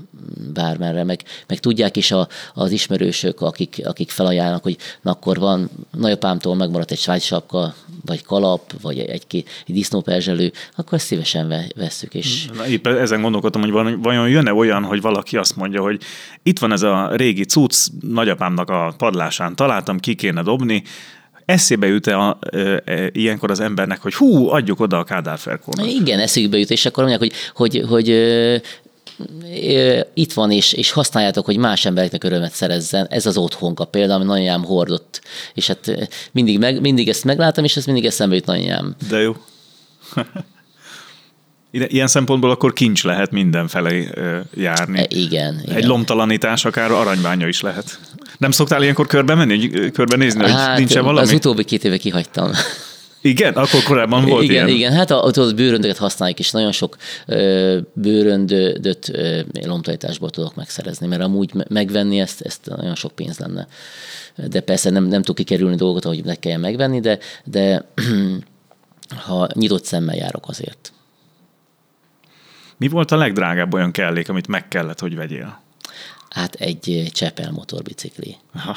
S2: bármerre, meg, meg tudják is a, az ismerősök, akik, akik felajánlnak, hogy na akkor van, nagyapámtól megmaradt egy svájcsapka, vagy kalap, vagy egy, egy, egy disznóperzselő, akkor ezt szívesen vesszük. És...
S3: Na, épp ezen gondolkodtam, hogy vajon jön-e olyan, hogy valaki azt mondja, hogy itt van ez a régi cucc, nagyapámnak a padlásán találtam, ki kéne dobni, eszébe jut-e a, e, ilyenkor az embernek, hogy hú, adjuk oda a Kádár Ferkónak?
S2: Igen, eszükbe jut, és akkor mondják, hogy, hogy, hogy itt van, és, és használjátok, hogy más embereknek örömet szerezzen. Ez az otthonka például, ami nagyanyám hordott. És hát mindig, meg, mindig ezt meglátom, és ez mindig eszembe jut nagyanyám.
S3: De jó. Ilyen szempontból akkor kincs lehet mindenfelé járni.
S2: E, igen.
S3: Egy igen. lomtalanítás akár aranybánya is lehet. Nem szoktál ilyenkor körbe menni, körbe nézni, hogy hát, nincsen valami?
S2: Az utóbbi két éve kihagytam.
S3: Igen? Akkor korábban volt
S2: igen,
S3: ilyen?
S2: Igen, hát a, a bőröndöket használjuk, és nagyon sok bőröndöt ö, lomtalanításból tudok megszerezni, mert amúgy megvenni ezt, ezt nagyon sok pénz lenne. De persze nem, nem tudok kikerülni dolgot, ahogy meg kelljen megvenni, de, de ha nyitott szemmel járok azért.
S3: Mi volt a legdrágább olyan kellék, amit meg kellett, hogy vegyél?
S2: Hát egy Csepel motorbicikli. Aha.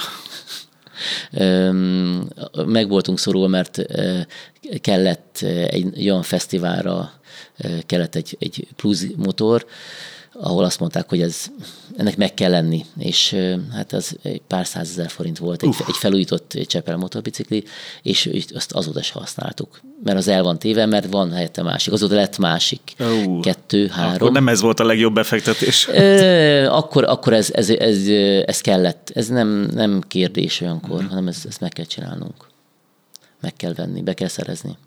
S2: Meg voltunk szorul, mert kellett egy olyan fesztiválra, kellett egy, egy plusz motor, ahol azt mondták, hogy ez, ennek meg kell lenni, és hát az egy pár százezer forint volt, egy, egy felújított Csepel motorbicikli, és azt azóta is használtuk. Mert az el van téve, mert van helyette másik. Azóta lett másik. Uh, Kettő, három.
S3: Akkor nem ez volt a legjobb befektetés.
S2: akkor akkor ez, ez, ez, ez kellett. Ez nem, nem kérdés olyankor, mm. hanem ezt, ezt meg kell csinálnunk. Meg kell venni, be kell szerezni.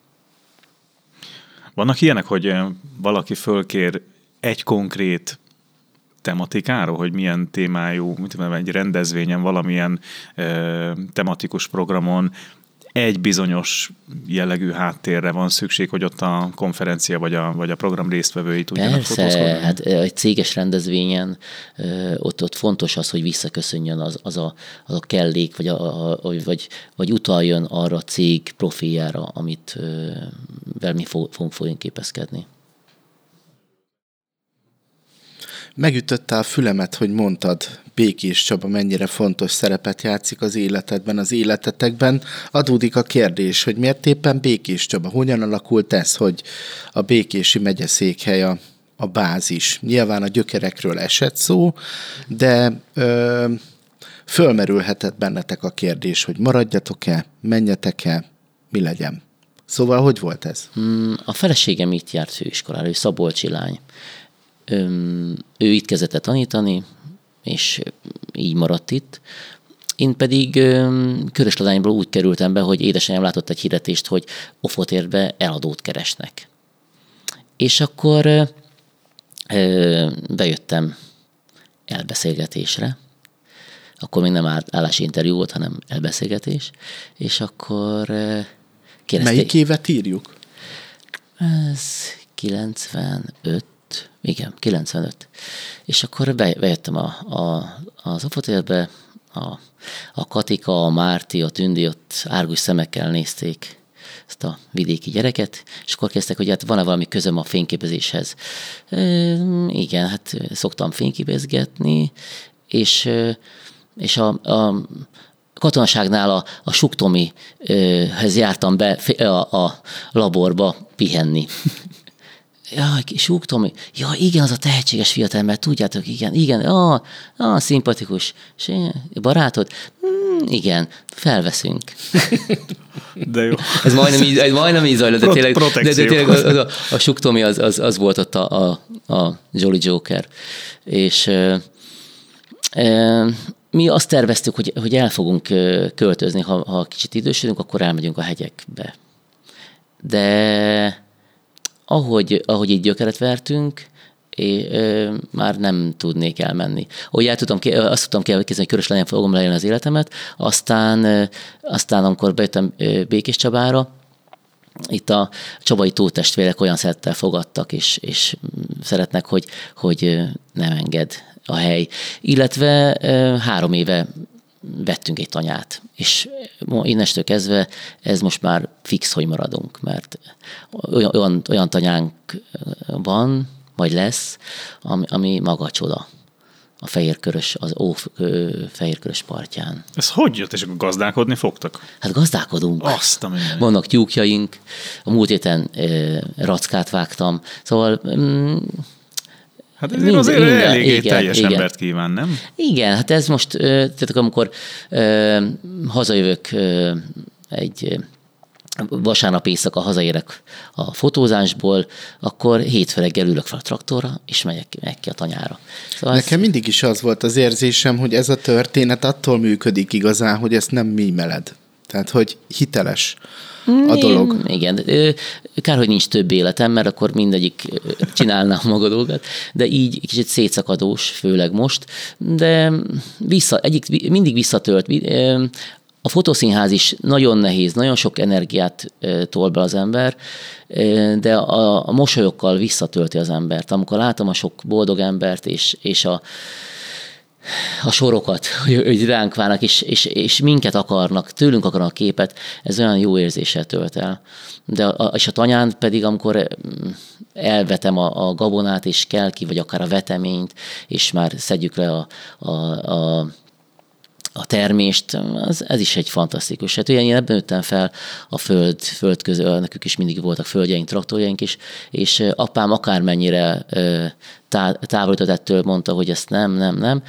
S3: Vannak ilyenek, hogy valaki fölkér egy konkrét tematikáról, hogy milyen témájú, mit tudom, egy rendezvényen, valamilyen ö, tematikus programon egy bizonyos jellegű háttérre van szükség, hogy ott a konferencia vagy a, vagy a program résztvevői tudjanak
S2: Persze, fotózkodni? hát egy céges rendezvényen ott, ott fontos az, hogy visszaköszönjön az, az, a, az a kellék, vagy, a, a, vagy, vagy utaljon arra a cég profiljára, amit vel mi fogunk, fogunk képezkedni.
S4: Megütötte a fülemet, hogy mondtad, Békés Csaba mennyire fontos szerepet játszik az életedben, az életetekben. Adódik a kérdés, hogy miért éppen Békés Csaba? Hogyan alakult ez, hogy a Békési megyeszékhely a, a bázis? Nyilván a gyökerekről esett szó, de ö, fölmerülhetett bennetek a kérdés, hogy maradjatok-e, menjetek-e, mi legyen. Szóval hogy volt ez?
S2: Mm, A feleségem itt járt főiskolára, ő Szabolcsi lány. Ő itt kezdett el tanítani, és így maradt itt. Én pedig öm, Körösladányból úgy kerültem be, hogy édesanyám látott egy hirdetést, hogy Ofotérbe eladót keresnek. És akkor bejöttem elbeszélgetésre, akkor még nem áll- állásinterjú volt, hanem elbeszélgetés, és akkor kérdezték.
S4: Melyik évet írjuk?
S2: Ez 95, igen, 95. És akkor be, bejöttem a, a, az Ofotélbe, a, a Katika, a Márti, a Tündi ott árgus szemekkel nézték ezt a vidéki gyereket, és akkor kezdtek, hogy hát van-e valami közöm a fényképezéshez. E, igen, hát szoktam fényképezgetni, és, és a, a katonaságnál a, a Suktomihez jártam be a, a laborba pihenni. Jaj, Súk Tomi, ja igen, az a tehetséges fiatalember, tudjátok, igen, igen, ah, ah szimpatikus. És én, barátod? Mm, igen, felveszünk.
S3: De jó.
S2: Ez majdnem így, ez majdnem így zajlott, de
S3: Pro-
S2: tényleg, de, de tényleg az, az, a, a Tomi az, az, az volt ott a, a, a Jolly Joker. És ö, ö, mi azt terveztük, hogy, hogy el fogunk költözni, ha, ha kicsit idősödünk, akkor elmegyünk a hegyekbe. De ahogy, ahogy így gyökeret vertünk, é, ö, már nem tudnék elmenni. Ahogy el tudtam, azt tudtam kielkezdeni, hogy körös legyen fogom leélni az életemet, aztán, ö, aztán amikor bejöttem ö, Békés Csabára, itt a csabai tótestvérek olyan szeretettel fogadtak, és, és szeretnek, hogy, hogy nem enged a hely. Illetve három éve vettünk egy tanyát, és innestől kezdve ez most már fix, hogy maradunk, mert olyan, olyan, tanyánk van, vagy lesz, ami, ami maga a csoda. A fehérkörös, az ó fehérkörös partján.
S3: Ez hogy jött, és akkor gazdálkodni fogtak?
S2: Hát gazdálkodunk.
S3: Azt a minden.
S2: Vannak tyúkjaink, a múlt héten ö, rackát vágtam, szóval mm,
S3: Hát ezért
S2: Minden-
S3: azért
S2: minden,
S3: elég egy
S2: igen,
S3: teljes
S2: igen.
S3: embert kíván, nem?
S2: Igen, hát ez most, tehát akkor, amikor ö, hazajövök ö, egy vasárnap éjszaka hazaérek a fotózásból, akkor hétfő reggel ülök fel a traktorra, és megyek, megyek ki a tanyára. Szóval ez-
S4: Nekem mindig is az volt az érzésem, hogy ez a történet attól működik igazán, hogy ezt nem mímeled. Tehát, hogy hiteles a dolog.
S2: Én- Igen, kár, hogy nincs több életem, mert akkor mindegyik csinálná a maga dolgát, de így kicsit szétszakadós, főleg most, de vissza, egyik mindig visszatölt. A fotószínház is nagyon nehéz, nagyon sok energiát tol be az ember, de a, a mosolyokkal visszatölti az embert. Amikor látom a sok boldog embert, és, és a, a sorokat, hogy, hogy ránk várnak, és, és, és minket akarnak, tőlünk akarnak képet, ez olyan jó érzéssel tölt el. De a, és a tanyán pedig, amikor mm, elvetem a, a gabonát, és kell ki, vagy akár a veteményt, és már szedjük le a, a, a a termést, az, ez is egy fantasztikus. Hát ugye én ebben nőttem fel a föld, föld közül, nekünk is mindig voltak földjeink, traktorjaink is, és apám akármennyire távolított ettől, mondta, hogy ezt nem, nem, nem.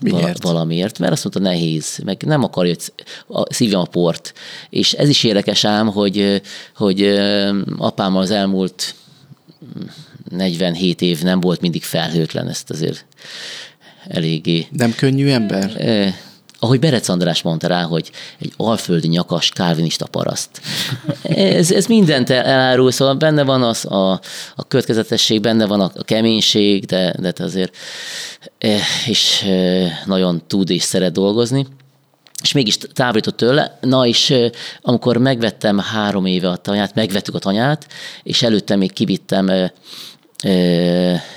S4: Miért?
S2: vala- Valamiért, mert azt mondta nehéz, meg nem akarja, hogy szívjam a port. És ez is érdekes ám, hogy, hogy ö, apámmal az elmúlt 47 év nem volt mindig felhőtlen, ezt azért eléggé
S4: Nem könnyű ember?
S2: Eh, ahogy Berec András mondta rá, hogy egy alföldi nyakas kálvinista paraszt. Ez, ez mindent el- elárul, szóval benne van az a, a következetesség, benne van a, a keménység, de, de azért eh, és eh, nagyon tud és szeret dolgozni. És mégis távolított tőle. Na és eh, amikor megvettem három éve a tanyát, megvettük a tanyát, és előtte még kivittem eh, eh,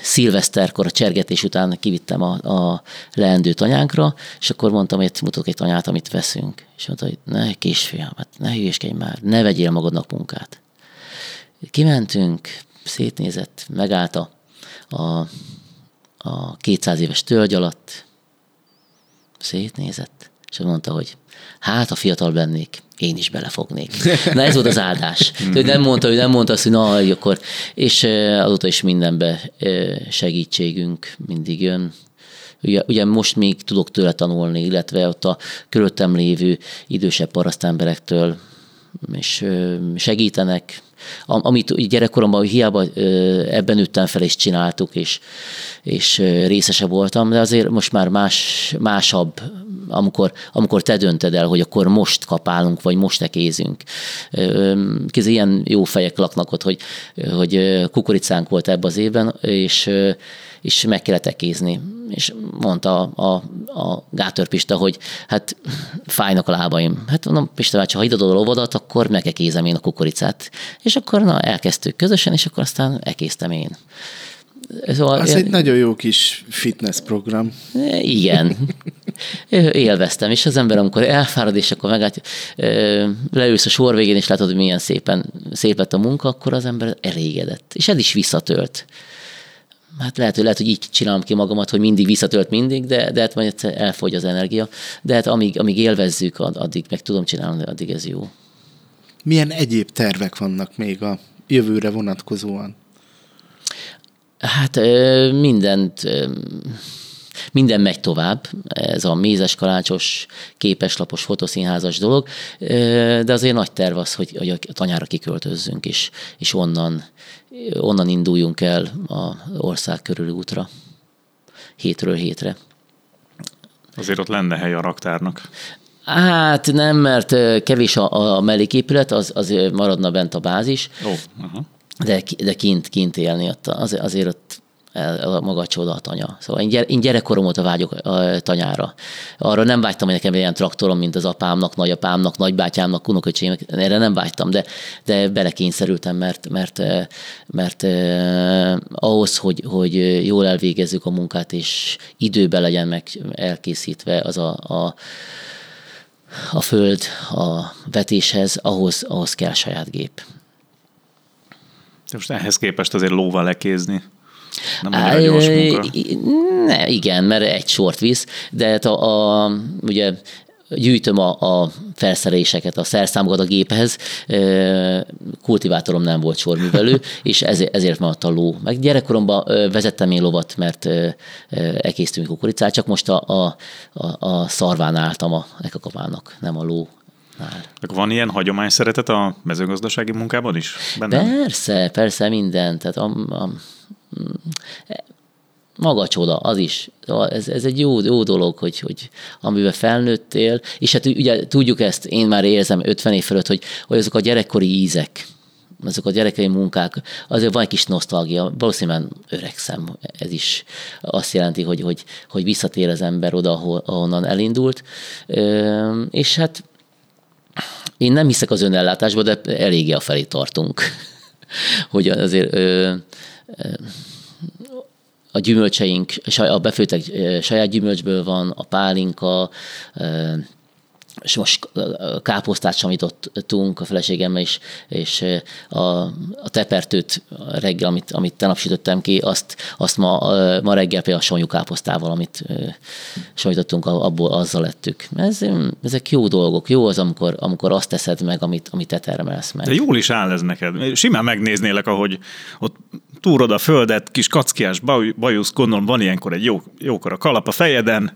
S2: szilveszterkor a csergetés után kivittem a, a leendő tanyánkra, és akkor mondtam, hogy mutatok egy tanyát, amit veszünk. És mondta, hogy ne, kisfiam, hát ne hülyéskedj már, ne vegyél magadnak munkát. Kimentünk, szétnézett, megállt a, a a 200 éves tölgy alatt, szétnézett, és mondta, hogy hát, a fiatal bennék, én is belefognék. Na ez volt az áldás. ő nem mondta, ő nem mondta azt, hogy na, akkor, és azóta is mindenbe segítségünk mindig jön. Ugye, ugye most még tudok tőle tanulni, illetve ott a körülöttem lévő idősebb parasztemberektől és segítenek, amit gyerekkoromban hiába ebben nőttem fel, és csináltuk, és, és részese voltam, de azért most már más, másabb, amikor, amikor te dönted el, hogy akkor most kapálunk, vagy most ekézünk. Kéz ilyen jó fejek laknak ott, hogy, hogy kukoricánk volt ebben az évben, és és meg kellett ekézni. És mondta a, a, a Gátör Pista, hogy hát fájnak a lábaim. Hát mondom, Pista bácsi, ha idadod a lovadat, akkor megekézem én a kukoricát. És akkor na, elkezdtük közösen, és akkor aztán ekéztem én.
S4: Szóval, Az egy nagyon jó kis fitness program.
S2: Igen. Élveztem, és az ember, amikor elfárad, és akkor megáll, leülsz a sor végén, és látod, hogy milyen szépen, szép lett a munka, akkor az ember elégedett. És ez is visszatölt hát lehet, hogy, lehet, hogy így csinálom ki magamat, hogy mindig visszatölt mindig, de, de hát majd elfogy az energia. De hát amíg, amíg élvezzük, addig meg tudom csinálni, addig ez jó.
S4: Milyen egyéb tervek vannak még a jövőre vonatkozóan?
S2: Hát mindent minden megy tovább, ez a mézes kalácsos, képeslapos, fotoszínházas dolog, de azért nagy terv az, hogy, hogy a tanyára kiköltözzünk, és, és onnan, onnan induljunk el az ország körüli útra, hétről hétre.
S3: Azért ott lenne hely a raktárnak.
S2: Hát nem, mert kevés a, a melléképület, az, az maradna bent a bázis, oh, uh-huh. De, de kint, kint élni ott, az, azért ott a maga csoda a tanya. Szóval én, gyere, én gyerekkorom óta vágyok a tanyára. Arra nem vágytam, hogy nekem ilyen traktorom, mint az apámnak, nagyapámnak, nagybátyámnak, unoköcsémnek. Erre nem vágytam, de, de belekényszerültem, mert, mert, mert eh, ahhoz, hogy, hogy jól elvégezzük a munkát, és időben legyen meg elkészítve az a, a a föld a vetéshez, ahhoz, ahhoz kell saját gép.
S3: De most ehhez képest azért lóval lekézni nem Á, gyors munka.
S2: Ne, igen, mert egy sort visz, de hát a, a ugye gyűjtöm a, a felszereléseket, a szerszámokat a géphez, kultivátorom nem volt sorművelő, és ezért, ezért maradt a ló. Meg gyerekkoromban vezettem én lovat, mert elkészítünk kukoricát, csak most a, a, a, a szarván álltam a ekakapának, nem a ló már.
S3: Van ilyen hagyomány szeretet a mezőgazdasági munkában is?
S2: Benne? Persze, persze minden. Tehát a, a, maga csoda, az is. Ez, ez egy jó, jó dolog, hogy, hogy amiben felnőttél, és hát ugye tudjuk ezt, én már érzem 50 év fölött, hogy, hogy azok a gyerekkori ízek, azok a gyerekei munkák, azért van egy kis nosztalgia, valószínűleg öregszem, ez is azt jelenti, hogy, hogy, hogy visszatér az ember oda, ahonnan elindult, és hát én nem hiszek az önellátásba, de eléggé a felé tartunk, hogy azért a gyümölcseink, a befőtek saját gyümölcsből van, a pálinka, és most káposztát samítottunk a feleségemmel is, és a, a tepertőt reggel, amit, amit tenap sütöttem ki, azt, azt ma, ma reggel például a sanyú káposztával, amit samítottunk, abból azzal lettük. Ez, ezek jó dolgok. Jó az, amikor, amikor azt teszed meg, amit, amit te termelsz meg.
S3: De jól is áll ez neked. Simán megnéznélek, ahogy ott túrod a földet, kis kackiás bajusz, gondolom van ilyenkor egy jó, jókor a kalap a fejeden.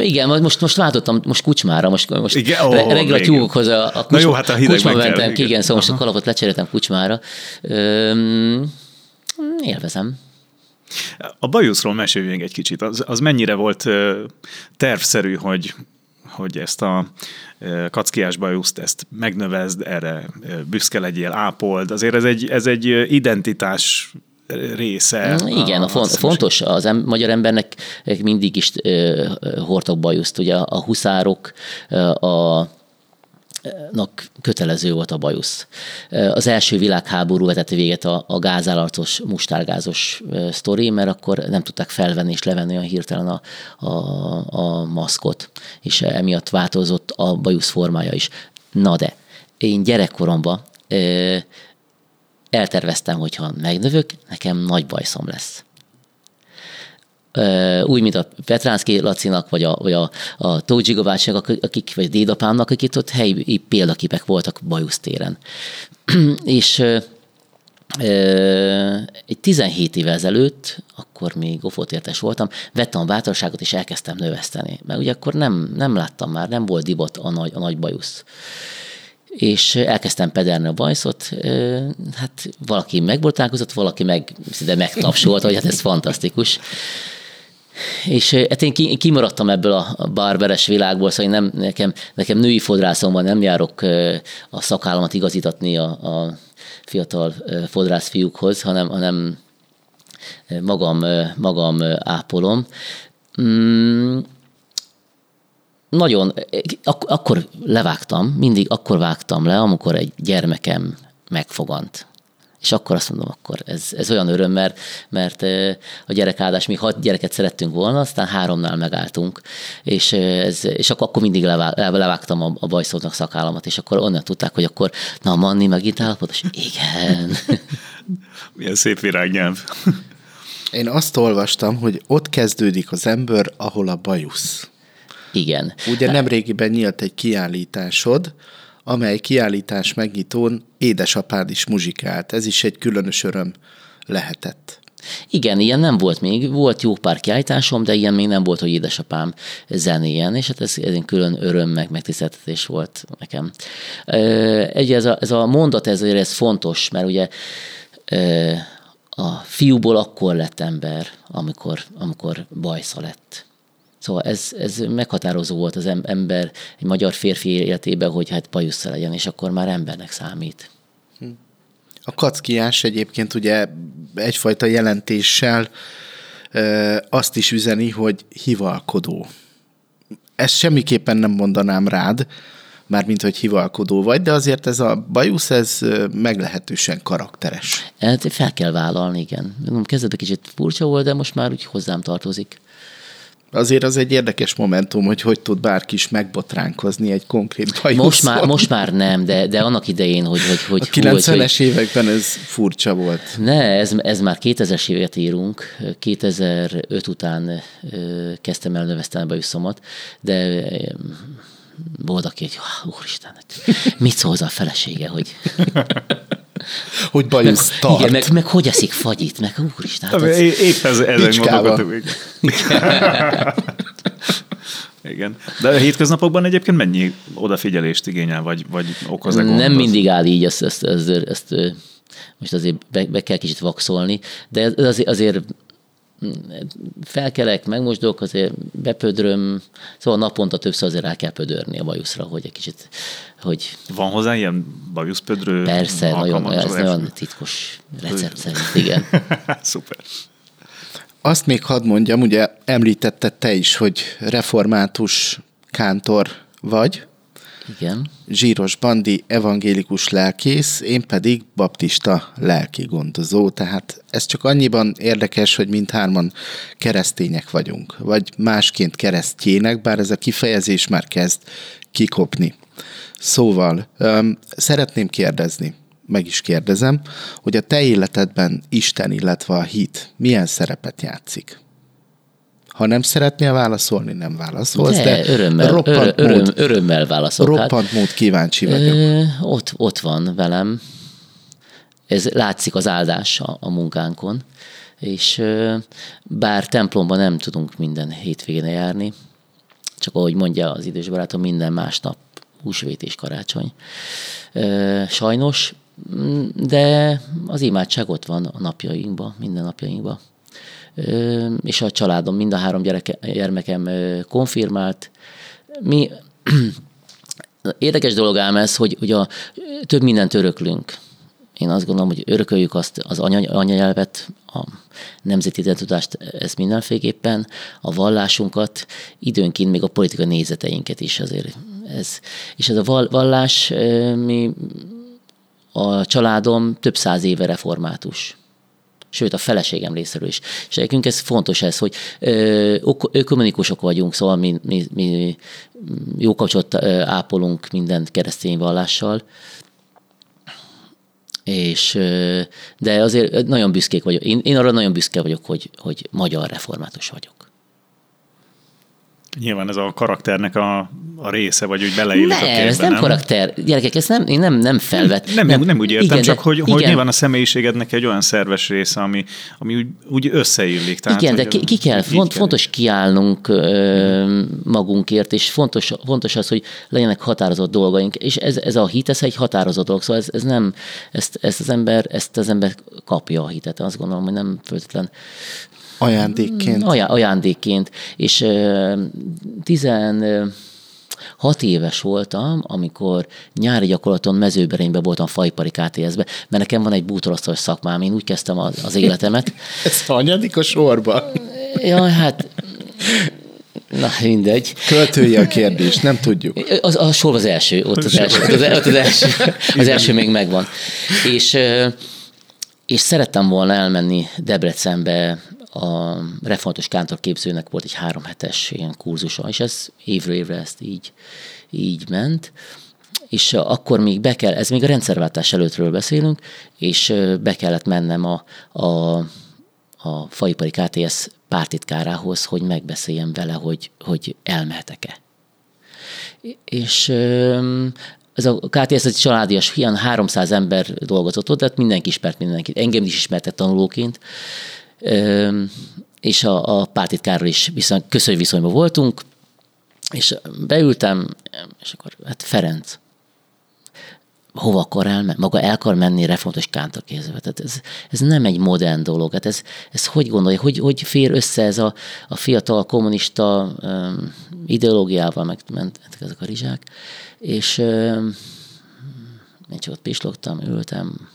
S2: Igen, most, most váltottam, most kucsmára, most, most igen, oh, reggel a tyúkokhoz a, a kucsma, jó, hát a kucsma mentem ki, igen, szóval most a kalapot lecseréltem kucsmára. Üm, élvezem.
S3: A bajuszról meséljünk egy kicsit. Az, az mennyire volt tervszerű, hogy, hogy ezt a kackiás bajuszt, ezt megnövezd, erre büszke legyél, ápold. Azért ez egy, ez egy identitás része.
S2: Igen, a, a font, fontos az em, magyar embernek mindig is uh, hordtak bajuszt. Ugye a huszárok, a nak kötelező volt a bajusz. Az első világháború vetett véget a, a gázállarcos, mustárgázos sztori, mert akkor nem tudták felvenni és levenni olyan hirtelen a, a, a maszkot, és emiatt változott a bajusz formája is. Na de, én gyerekkoromban elterveztem, hogyha megnövök, nekem nagy bajszom lesz. Úgy, mint a Petránszki Lacinak, vagy a, vagy a, a Tógyi akik, vagy dédapámnak, akik ott helyi példaképek voltak Bajusztéren. és egy 17 évvel ezelőtt, akkor még ofótértes voltam, vettem a bátorságot, és elkezdtem növeszteni. Mert ugye akkor nem, nem láttam már, nem volt divat a nagy, a nagy bajusz és elkezdtem pederni a bajszot, hát valaki megboltálkozott, valaki meg szinte megtapsolt, hogy hát ez fantasztikus. És hát én kimaradtam ebből a barberes világból, szóval nem, nekem, nekem női fodrászomban nem járok a szakállamat igazítatni a, a fiatal fodrász fiúkhoz, hanem, hanem magam, magam ápolom. Mm, nagyon, ak- akkor levágtam, mindig akkor vágtam le, amikor egy gyermekem megfogant. És akkor azt mondom, akkor ez, ez olyan öröm, mert, mert a gyerekáldás, mi hat gyereket szerettünk volna, aztán háromnál megálltunk, és, ez, és akkor, akkor mindig levágtam a, a bajszónak szakállamat, és akkor onnan tudták, hogy akkor, na Manni megint állapotos? Igen.
S3: Milyen szép virágnyelv.
S4: Én azt olvastam, hogy ott kezdődik az ember, ahol a bajusz.
S2: Igen.
S4: Ugye nem régiben nyílt egy kiállításod, amely kiállítás megnyitón édesapád is muzsikált. Ez is egy különös öröm lehetett.
S2: Igen, ilyen nem volt még. Volt jó pár kiállításom, de ilyen még nem volt, hogy édesapám zenéjen, és hát ez, ez egy külön öröm, meg megtiszteltetés volt nekem. Egy, ez a, ez a mondat, ez, ez fontos, mert ugye a fiúból akkor lett ember, amikor, amikor bajsza lett. Szóval ez, ez meghatározó volt az ember egy magyar férfi életében, hogy hát bajusza legyen, és akkor már embernek számít.
S4: A kackiás egyébként ugye egyfajta jelentéssel e, azt is üzeni, hogy hivalkodó. Ezt semmiképpen nem mondanám rád, mármint, hogy hivalkodó vagy, de azért ez a bajusz, ez meglehetősen karakteres.
S2: Hát fel kell vállalni, igen. Kezdetben kicsit furcsa volt, de most már úgy hozzám tartozik.
S4: Azért az egy érdekes momentum, hogy hogy tud bárki is megbotránkozni egy konkrét bajuszon.
S2: Most már, most már nem, de, de annak idején, hogy... hogy, hogy
S4: a 90-es hogy, években ez furcsa volt.
S2: Ne, ez, ez már 2000-es évet írunk. 2005 után kezdtem el növeszteni a bajuszomat, de volt, aki, hogy úristen, mit szól az a felesége, hogy
S4: hogy bajusz meg, tart.
S2: Igen, meg, meg hogy eszik fagyit, meg úristen.
S3: Hát ez... Épp ez, ezen gondolkodtam. Igen. De a hétköznapokban egyébként mennyi odafigyelést igényel, vagy, vagy okoz -e
S2: Nem mindig áll így, ezt, ezt, ezt, ezt most azért be, be kell kicsit vaxolni, de azért, azért felkelek, megmosdok, azért bepödröm, szóval naponta többször azért rá kell pödörni a bajuszra, hogy egy kicsit, hogy...
S3: Van hozzá ilyen bajuszpödrő?
S2: Persze, nagyon, ez nagyon titkos recept szerint, igen.
S3: Szuper.
S4: Azt még hadd mondjam, ugye említetted te is, hogy református kántor vagy.
S2: Igen.
S4: Zsíros Bandi evangélikus lelkész, én pedig baptista lelki gondozó, tehát ez csak annyiban érdekes, hogy mindhárman keresztények vagyunk, vagy másként keresztjének, bár ez a kifejezés már kezd kikopni. Szóval, um, szeretném kérdezni, meg is kérdezem, hogy a te életedben Isten, illetve a hit milyen szerepet játszik? Ha nem szeretnél válaszolni, nem válaszolsz, de,
S2: de örömmel, roppant öröm, mód, örömmel válaszolok.
S4: Roppant hát, mód kíváncsi vagyok. Ö,
S2: ott, ott van velem. Ez látszik az áldás a, a munkánkon. És ö, bár templomban nem tudunk minden hétvégén járni, csak ahogy mondja az idős barátom, minden másnap húsvét és karácsony. Sajnos, de az imádság ott van a napjainkban, minden napjainkban és a családom, mind a három gyereke, gyermekem konfirmált. Mi Érdekes dolog ám ez, hogy, hogy a, több mindent öröklünk. Én azt gondolom, hogy örököljük azt az anya, anyanyelvet, a nemzeti identitást, ezt mindenféleképpen, a vallásunkat, időnként még a politika nézeteinket is azért. Ez. És ez a vallás, mi, a családom több száz éve református sőt a feleségem részéről is. És nekünk ez fontos ez, hogy ökumenikusok vagyunk, szóval mi, mi, mi jó kapcsolat ápolunk minden keresztény vallással. és, de azért nagyon büszkék vagyok. Én, én arra nagyon büszke vagyok, hogy, hogy magyar református vagyok.
S3: Nyilván ez a karakternek a, a része, vagy úgy beleillik
S2: nem,
S3: a képbe,
S2: ez nem,
S3: nem
S2: karakter. Gyerekek, ezt nem, én nem, nem felvet.
S3: Nem, nem, nem úgy értem,
S2: igen,
S3: csak hogy,
S2: igen,
S3: hogy nyilván a személyiségednek egy olyan szerves része, ami, ami úgy, úgy összeillik. Tehát,
S2: igen, de ki, ki kell, font, fontos kiállnunk ö, magunkért, és fontos, fontos az, hogy legyenek határozott dolgaink, és ez, ez a hit, ez egy határozott dolog, szóval ez, ez nem, ezt, ezt, az ember, ezt az ember kapja a hitet, azt gondolom, hogy nem feltétlen
S4: Ajándékként.
S2: Ajá, ajándékként. És ö, tizen ö, hat éves voltam, amikor nyári gyakorlaton mezőberényben voltam fajpari KTS-be, mert nekem van egy bútorosztos szakmám, én úgy kezdtem az, az életemet.
S4: Ez hanyadik a sorba?
S2: Ja, hát Na, mindegy.
S4: Költői a kérdés, nem tudjuk.
S2: Az, a sor az első, ott az első, ott az, ott az első, az első még megvan. És, és szerettem volna elmenni Debrecenbe a reformatos kántorképzőnek volt egy három hetes ilyen kurzusa, és ez évről évre ezt így, így ment és akkor még be kell, ez még a rendszerváltás előttről beszélünk, és be kellett mennem a, a, a faipari KTS pártitkárához, hogy megbeszéljem vele, hogy, hogy elmehetek-e. És ez a KTS egy családias, ilyen 300 ember dolgozott ott, tehát mindenki ismert mindenkit. Engem is ismertek tanulóként, és a, a pártitkárral is viszont köszönj viszonyban voltunk, és beültem, és akkor, hát Ferenc, hova akar elmenni? Maga el akar menni reformatos kántorkézbe. Tehát ez, ez nem egy modern dolog. Hát ez, ez hogy gondolja, hogy, hogy fér össze ez a, a fiatal kommunista um, ideológiával, meg mentek ezek a rizsák, és um, én csak ott pislogtam, ültem,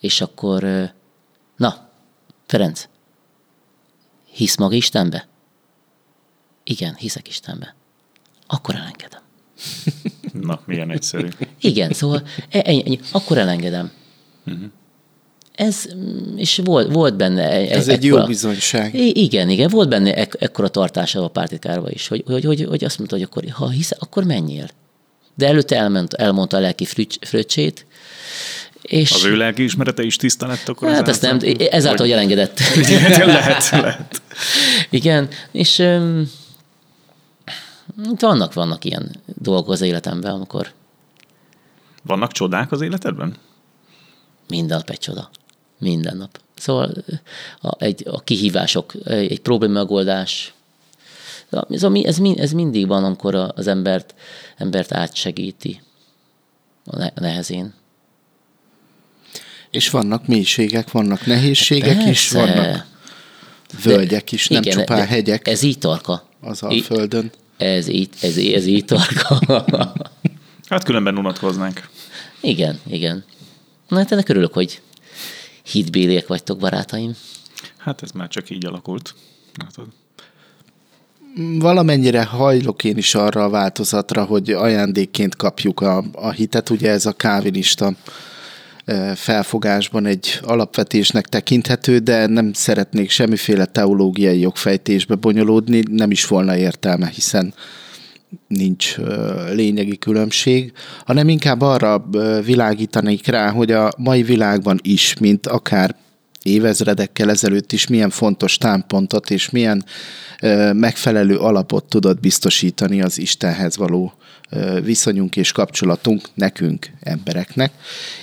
S2: és akkor Na, Ferenc, hisz maga Istenbe? Igen, hiszek Istenbe. Akkor elengedem.
S3: Na, milyen egyszerű.
S2: Igen, szóval e, ennyi, ennyi. akkor elengedem. Uh-huh. Ez, és volt, volt benne... E,
S4: Ez egy jó bizonyság.
S2: Igen, igen, volt benne ek, ekkora tartása a pártikárba is, hogy, hogy, hogy, hogy azt mondta, hogy akkor, ha hisz, akkor menjél. De előtte elment, elmondta a lelki fröccsét,
S3: és... Az ő lelki ismerete is tiszta lett akkor?
S2: Hát ezt nem, ezáltal, hogy elengedett.
S3: lehet, lehet.
S2: Igen, és um, vannak, vannak ilyen dolgok az életemben, amikor...
S3: Vannak csodák az életedben?
S2: Minden nap egy csoda. Minden nap. Szóval a, egy, a kihívások, egy, problémagoldás, ez, ez, ez mindig van, amikor az embert, embert átsegíti a nehezén.
S4: És vannak mélységek, vannak nehézségek Persze. is, vannak völgyek is, nem igen, csupán hegyek.
S2: Ez így tarka.
S4: Az a földön.
S2: Ez így, ez, ez így tarka.
S3: hát különben unatkoznánk.
S2: Igen, igen. Na hát ennek örülök, hogy hitbéliek vagytok, barátaim.
S3: Hát ez már csak így alakult. Látod?
S4: Valamennyire hajlok én is arra a változatra, hogy ajándékként kapjuk a, a hitet. Ugye ez a kávinista felfogásban egy alapvetésnek tekinthető, de nem szeretnék semmiféle teológiai jogfejtésbe bonyolódni, nem is volna értelme, hiszen nincs lényegi különbség, hanem inkább arra világítanék rá, hogy a mai világban is, mint akár évezredekkel ezelőtt is milyen fontos támpontot és milyen megfelelő alapot tudott biztosítani az Istenhez való viszonyunk és kapcsolatunk nekünk, embereknek,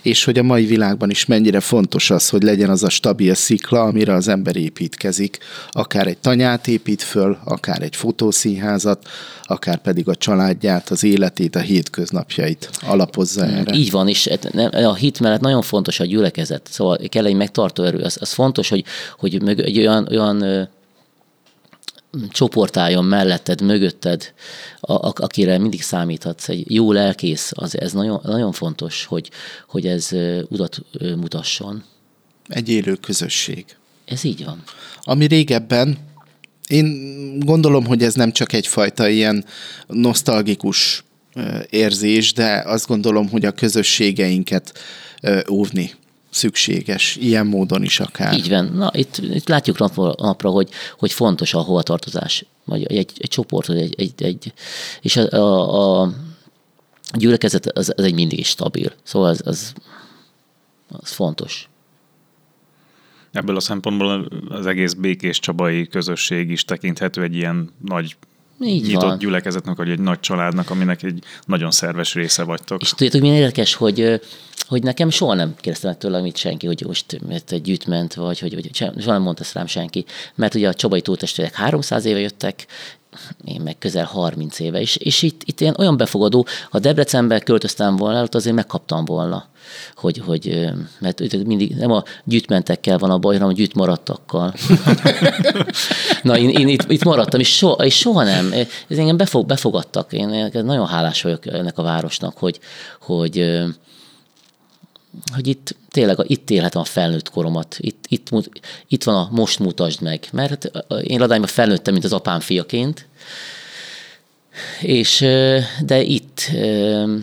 S4: és hogy a mai világban is mennyire fontos az, hogy legyen az a stabil szikla, amire az ember építkezik, akár egy tanyát épít föl, akár egy fotószínházat, akár pedig a családját, az életét, a hétköznapjait alapozza mm, erre.
S2: Így van, és a hit mellett nagyon fontos a gyülekezet, szóval kell egy megtartó erő. Az, az fontos, hogy, hogy egy olyan, olyan csoport álljon melletted, mögötted, a, a, akire mindig számíthatsz. Egy jó lelkész, az, ez nagyon, nagyon fontos, hogy, hogy ez utat mutasson.
S4: Egy élő közösség.
S2: Ez így van.
S4: Ami régebben, én gondolom, hogy ez nem csak egyfajta ilyen nosztalgikus érzés, de azt gondolom, hogy a közösségeinket óvni szükséges, ilyen módon is akár.
S2: Így van. Na, itt, itt látjuk napra, napra hogy, hogy fontos a hovatartozás, vagy egy, egy csoport, egy, egy, egy és a, a, a a gyülekezet az, az egy mindig is stabil. Szóval az, az, az fontos.
S3: Ebből a szempontból az egész békés csabai közösség is tekinthető egy ilyen nagy
S2: Így
S3: nyitott
S2: van.
S3: gyülekezetnek, vagy egy nagy családnak, aminek egy nagyon szerves része vagytok.
S2: És tudjátok, milyen érdekes, hogy, hogy nekem soha nem kérdeztem meg tőlem mit senki, hogy most mert egy gyűjtment vagy, hogy, hogy soha nem mondta ezt rám senki. Mert ugye a Csabai túltestvérek 300 éve jöttek, én meg közel 30 éve, és, és itt, itt ilyen olyan befogadó, ha Debrecenbe költöztem volna, ott azért megkaptam volna, hogy, hogy mert mindig nem a gyűjtmentekkel van a baj, hanem a gyűjtmarattakkal. Na, én, én itt, itt maradtam, és soha, és soha nem. Ez engem befog, befogadtak. Én nagyon hálás vagyok ennek a városnak, hogy, hogy, hogy itt tényleg itt élhetem a felnőtt koromat. Itt, itt, itt van a most mutasd meg. Mert én ladányban felnőttem, mint az apám fiaként, és de itt mm,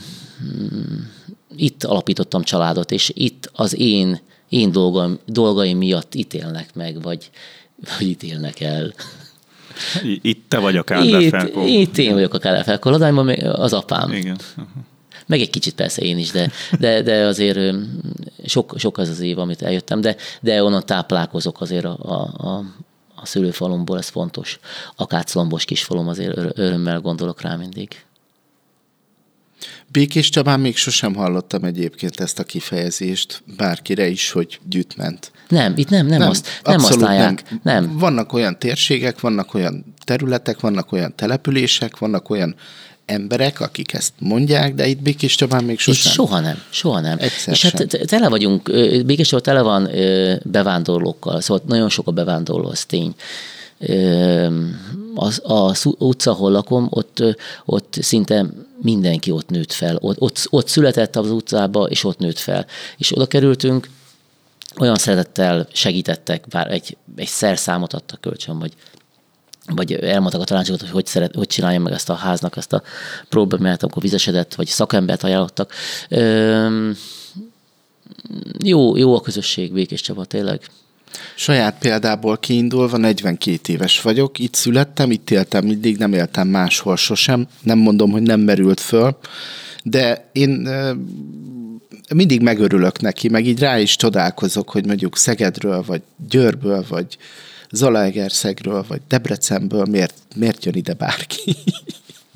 S2: itt alapítottam családot, és itt az én, én dolgaim, dolgaim miatt ítélnek meg, vagy, vagy ítélnek el.
S3: Itt te vagy a Kádár
S2: Itt, itt én vagyok a Kádár még az apám.
S3: Igen.
S2: Meg egy kicsit persze én is, de, de, de azért sok, sok az az év, amit eljöttem, de, de onnan táplálkozok azért a, a, a, a szülőfalomból, ez fontos. Akáclombos kisfalom, azért ör- örömmel gondolok rá mindig.
S4: Békés Csabán még sosem hallottam egyébként ezt a kifejezést bárkire is, hogy gyűjtment.
S2: Nem, itt nem, nem, nem azt, nem azt állják. Nem. nem.
S4: Vannak olyan térségek, vannak olyan területek, vannak olyan települések, vannak olyan emberek, akik ezt mondják, de itt Békés Csabán még
S2: Itt
S4: sosem.
S2: soha nem, soha nem.
S4: Egyszer
S2: és hát
S4: sem.
S2: te- tele vagyunk, ö, Békésről tele van bevándorlókkal, szóval nagyon sok a bevándorló, az tény. Az, a szú- utca, ahol lakom, ott, ott szinte mindenki ott nőtt fel. Ott, ott, ott született az utcába, és ott nőtt fel. És oda kerültünk, olyan szeretettel segítettek, bár egy, egy szerszámot adtak kölcsön, vagy vagy elmondtak a tanácsokat, hogy hogy, szeret, hogy csinálja meg ezt a háznak, ezt a problémát, amikor vizesedett, vagy szakembert ajánlottak. Öm, jó, jó a közösség, Békés Csaba, tényleg.
S4: Saját példából kiindulva 42 éves vagyok, itt születtem, itt éltem mindig, nem éltem máshol sosem. Nem mondom, hogy nem merült föl, de én mindig megörülök neki, meg így rá is csodálkozok, hogy mondjuk Szegedről, vagy Győrből, vagy Zalaegerszegről, vagy Debrecenből miért, miért jön ide bárki.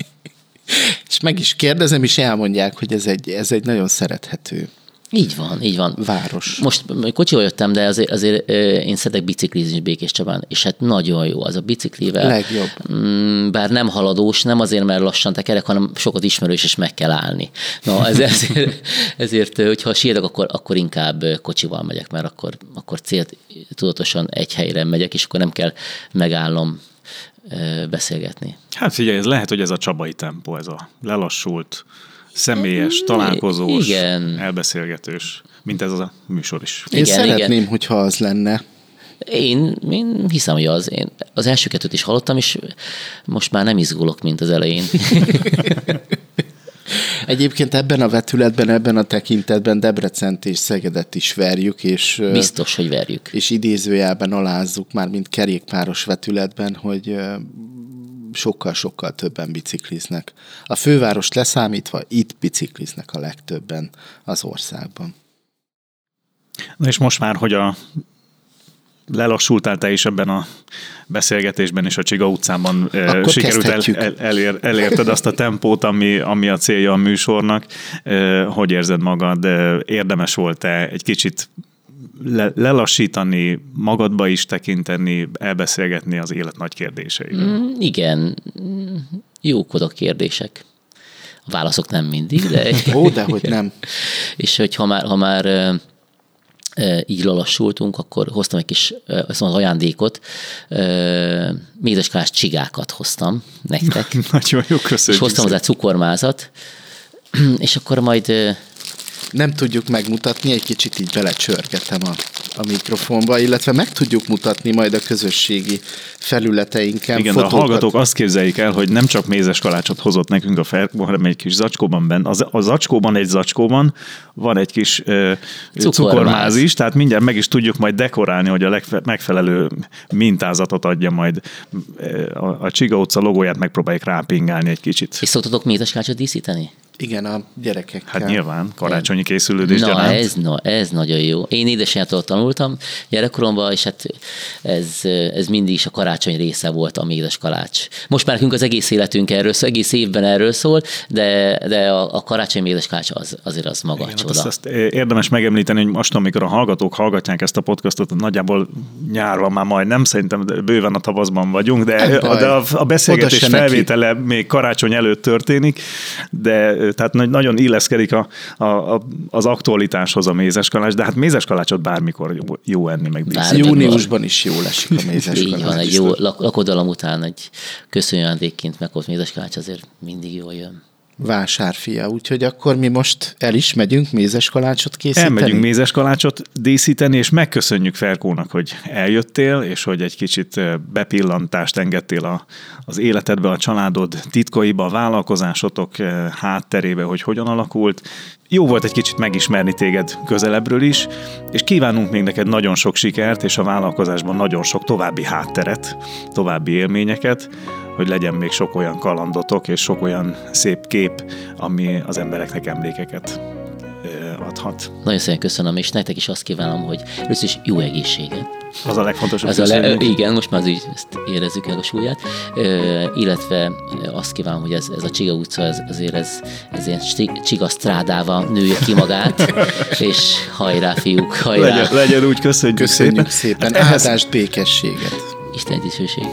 S4: és meg is kérdezem, és elmondják, hogy ez egy, ez egy nagyon szerethető
S2: Így van, így van.
S4: város.
S2: Most kocsival jöttem, de azért, azért én szeretek biciklizni Békés Csabán, és hát nagyon jó az a biciklivel.
S4: Legjobb.
S2: Mm, Bár nem haladós, nem azért, mert lassan tekerek, hanem sokat ismerős, és meg kell állni. Na, ez, ezért, ezért, hogyha sietek, akkor, akkor inkább kocsival megyek, mert akkor, akkor célt tudatosan egy helyre megyek, és akkor nem kell megállnom beszélgetni.
S3: Hát figyelj, ez lehet, hogy ez a csabai tempó, ez a lelassult, személyes, találkozós,
S2: igen.
S3: elbeszélgetős, mint ez az a műsor is.
S4: Én
S2: Igen,
S4: szeretném,
S2: igen.
S4: hogyha az lenne.
S2: Én, én hiszem, hogy az. Én az első kettőt is hallottam, és most már nem izgulok, mint az elején.
S4: Egyébként ebben a vetületben, ebben a tekintetben Debrecent és Szegedet is verjük, és,
S2: Biztos, hogy verjük.
S4: és idézőjelben alázzuk már, mint kerékpáros vetületben, hogy sokkal-sokkal többen bicikliznek. A fővárost leszámítva itt bicikliznek a legtöbben az országban.
S3: Na és most már, hogy a lelassultál te is ebben a beszélgetésben és a Csiga utcában
S4: Akkor
S3: sikerült el, el, elér, elérted azt a tempót, ami, ami a célja a műsornak. Hogy érzed magad? Érdemes volt-e egy kicsit le, lelassítani, magadba is tekinteni, elbeszélgetni az élet nagy kérdéseiről?
S2: Mm, Igen, Mm, jók oda kérdések. A válaszok nem mindig, de...
S4: Ó, de hogy nem.
S2: és hogy ha már, ha már így lelassultunk, akkor hoztam egy kis azt mondom, ajándékot, ö, mézeskás csigákat hoztam nektek,
S3: Nagyon jó,
S2: és
S3: köszönjük.
S2: hoztam hozzá cukormázat, és akkor majd
S4: Nem tudjuk megmutatni, egy kicsit így belecsörgetem a, a mikrofonba, illetve meg tudjuk mutatni majd a közösségi felületeinken
S3: Igen, de a
S4: fotókat.
S3: hallgatók azt képzeljék el, hogy nem csak mézes kalácsot hozott nekünk a Ferkó, hanem egy kis zacskóban benne. Az, a zacskóban, egy zacskóban van egy kis ö,
S2: Cukormáz.
S3: cukormáz is, tehát mindjárt meg is tudjuk majd dekorálni, hogy a legfe- megfelelő mintázatot adja majd. A, a Csiga utca logóját megpróbáljuk rápingálni egy kicsit.
S2: és szoktatok mézeskácsot díszíteni?
S4: Igen, a gyerekekkel.
S3: Hát nyilván, karácsonyi készülődés
S2: Na,
S3: gyanánt.
S2: ez, na, ez nagyon jó. Én édesanyától tanultam gyerekkoromban, és hát ez, ez mindig is a karácsony része volt a édes kalács. Most már nekünk az egész életünk erről szól, egész évben erről szól, de, de a, a karácsony édes kalács az, azért az maga
S3: Igen, hát
S2: csoda.
S3: azt, azt érdemes megemlíteni, hogy most, amikor a hallgatók hallgatják ezt a podcastot, nagyjából nyár van már majdnem, szerintem bőven a tavaszban vagyunk, de, de a, a beszélgetés
S4: se neki.
S3: felvétele még karácsony előtt történik, de tehát nagy- nagyon illeszkedik a, a, a, az aktualitáshoz a mézeskalács, de hát mézeskalácsot bármikor jó, jó enni, meg.
S2: Bármikor.
S4: Júniusban is jól esik a mézes
S2: Így van, egy jó lak- lakodalom után egy köszönő ajándékként meghozott mézes kalács azért mindig jól jön.
S4: Vásárfia, úgyhogy akkor mi most el is megyünk mézes kalácsot készíteni?
S3: Elmegyünk mézeskalácsot díszíteni, és megköszönjük Ferkónak, hogy eljöttél, és hogy egy kicsit bepillantást engedtél a, az életedbe, a családod titkaiba, a vállalkozásotok hátterébe, hogy hogyan alakult. Jó volt egy kicsit megismerni téged közelebbről is, és kívánunk még neked nagyon sok sikert, és a vállalkozásban nagyon sok további hátteret, további élményeket, hogy legyen még sok olyan kalandotok, és sok olyan szép kép, ami az embereknek emlékeket adhat.
S2: Nagyon szépen köszönöm, és nektek is azt kívánom, hogy először is jó egészséget.
S3: Az a legfontosabb.
S2: Ez a le, igen, most már az így ezt érezzük el a súlyát. Ö, illetve azt kívánom, hogy ez, ez a Csiga utca, ez, azért ez, ez ilyen Csiga strádával nője ki magát, és hajrá, fiúk, hajrá.
S3: Legyen, legyen úgy, köszönjük,
S4: Köszönjük
S3: szépen.
S4: szépen.
S3: Hát ehhez,
S4: Áldást, békességet.
S2: Isten dicsőség.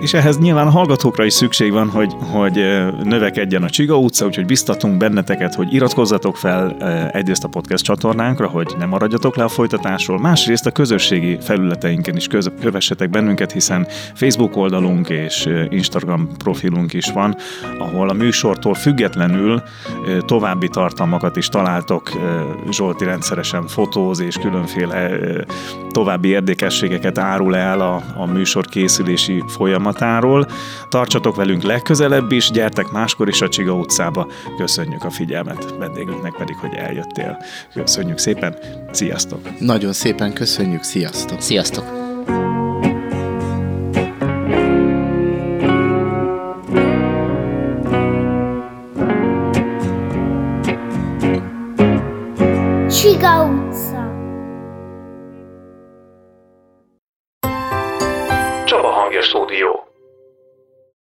S3: És ehhez nyilván hallgatókra is szükség van, hogy, hogy növekedjen a Csiga utca, úgyhogy biztatunk benneteket, hogy iratkozzatok fel egyrészt a podcast csatornánkra, hogy ne maradjatok le a folytatásról, másrészt a közösségi felületeinken is köz, kövessetek bennünket, hiszen Facebook oldalunk és Instagram profilunk is van, ahol a műsortól függetlenül további tartalmakat is találtok. Zsolti rendszeresen fotóz és különféle további érdekességeket árul el a, a műsor készülési folyamatáról. Tartsatok velünk legközelebb is, gyertek máskor is a Csiga utcába. Köszönjük a figyelmet, vendégünknek pedig, hogy eljöttél. Köszönjük szépen, sziasztok!
S4: Nagyon szépen köszönjük, sziasztok!
S2: Sziasztok!
S1: Csaba Hangja Stúdió.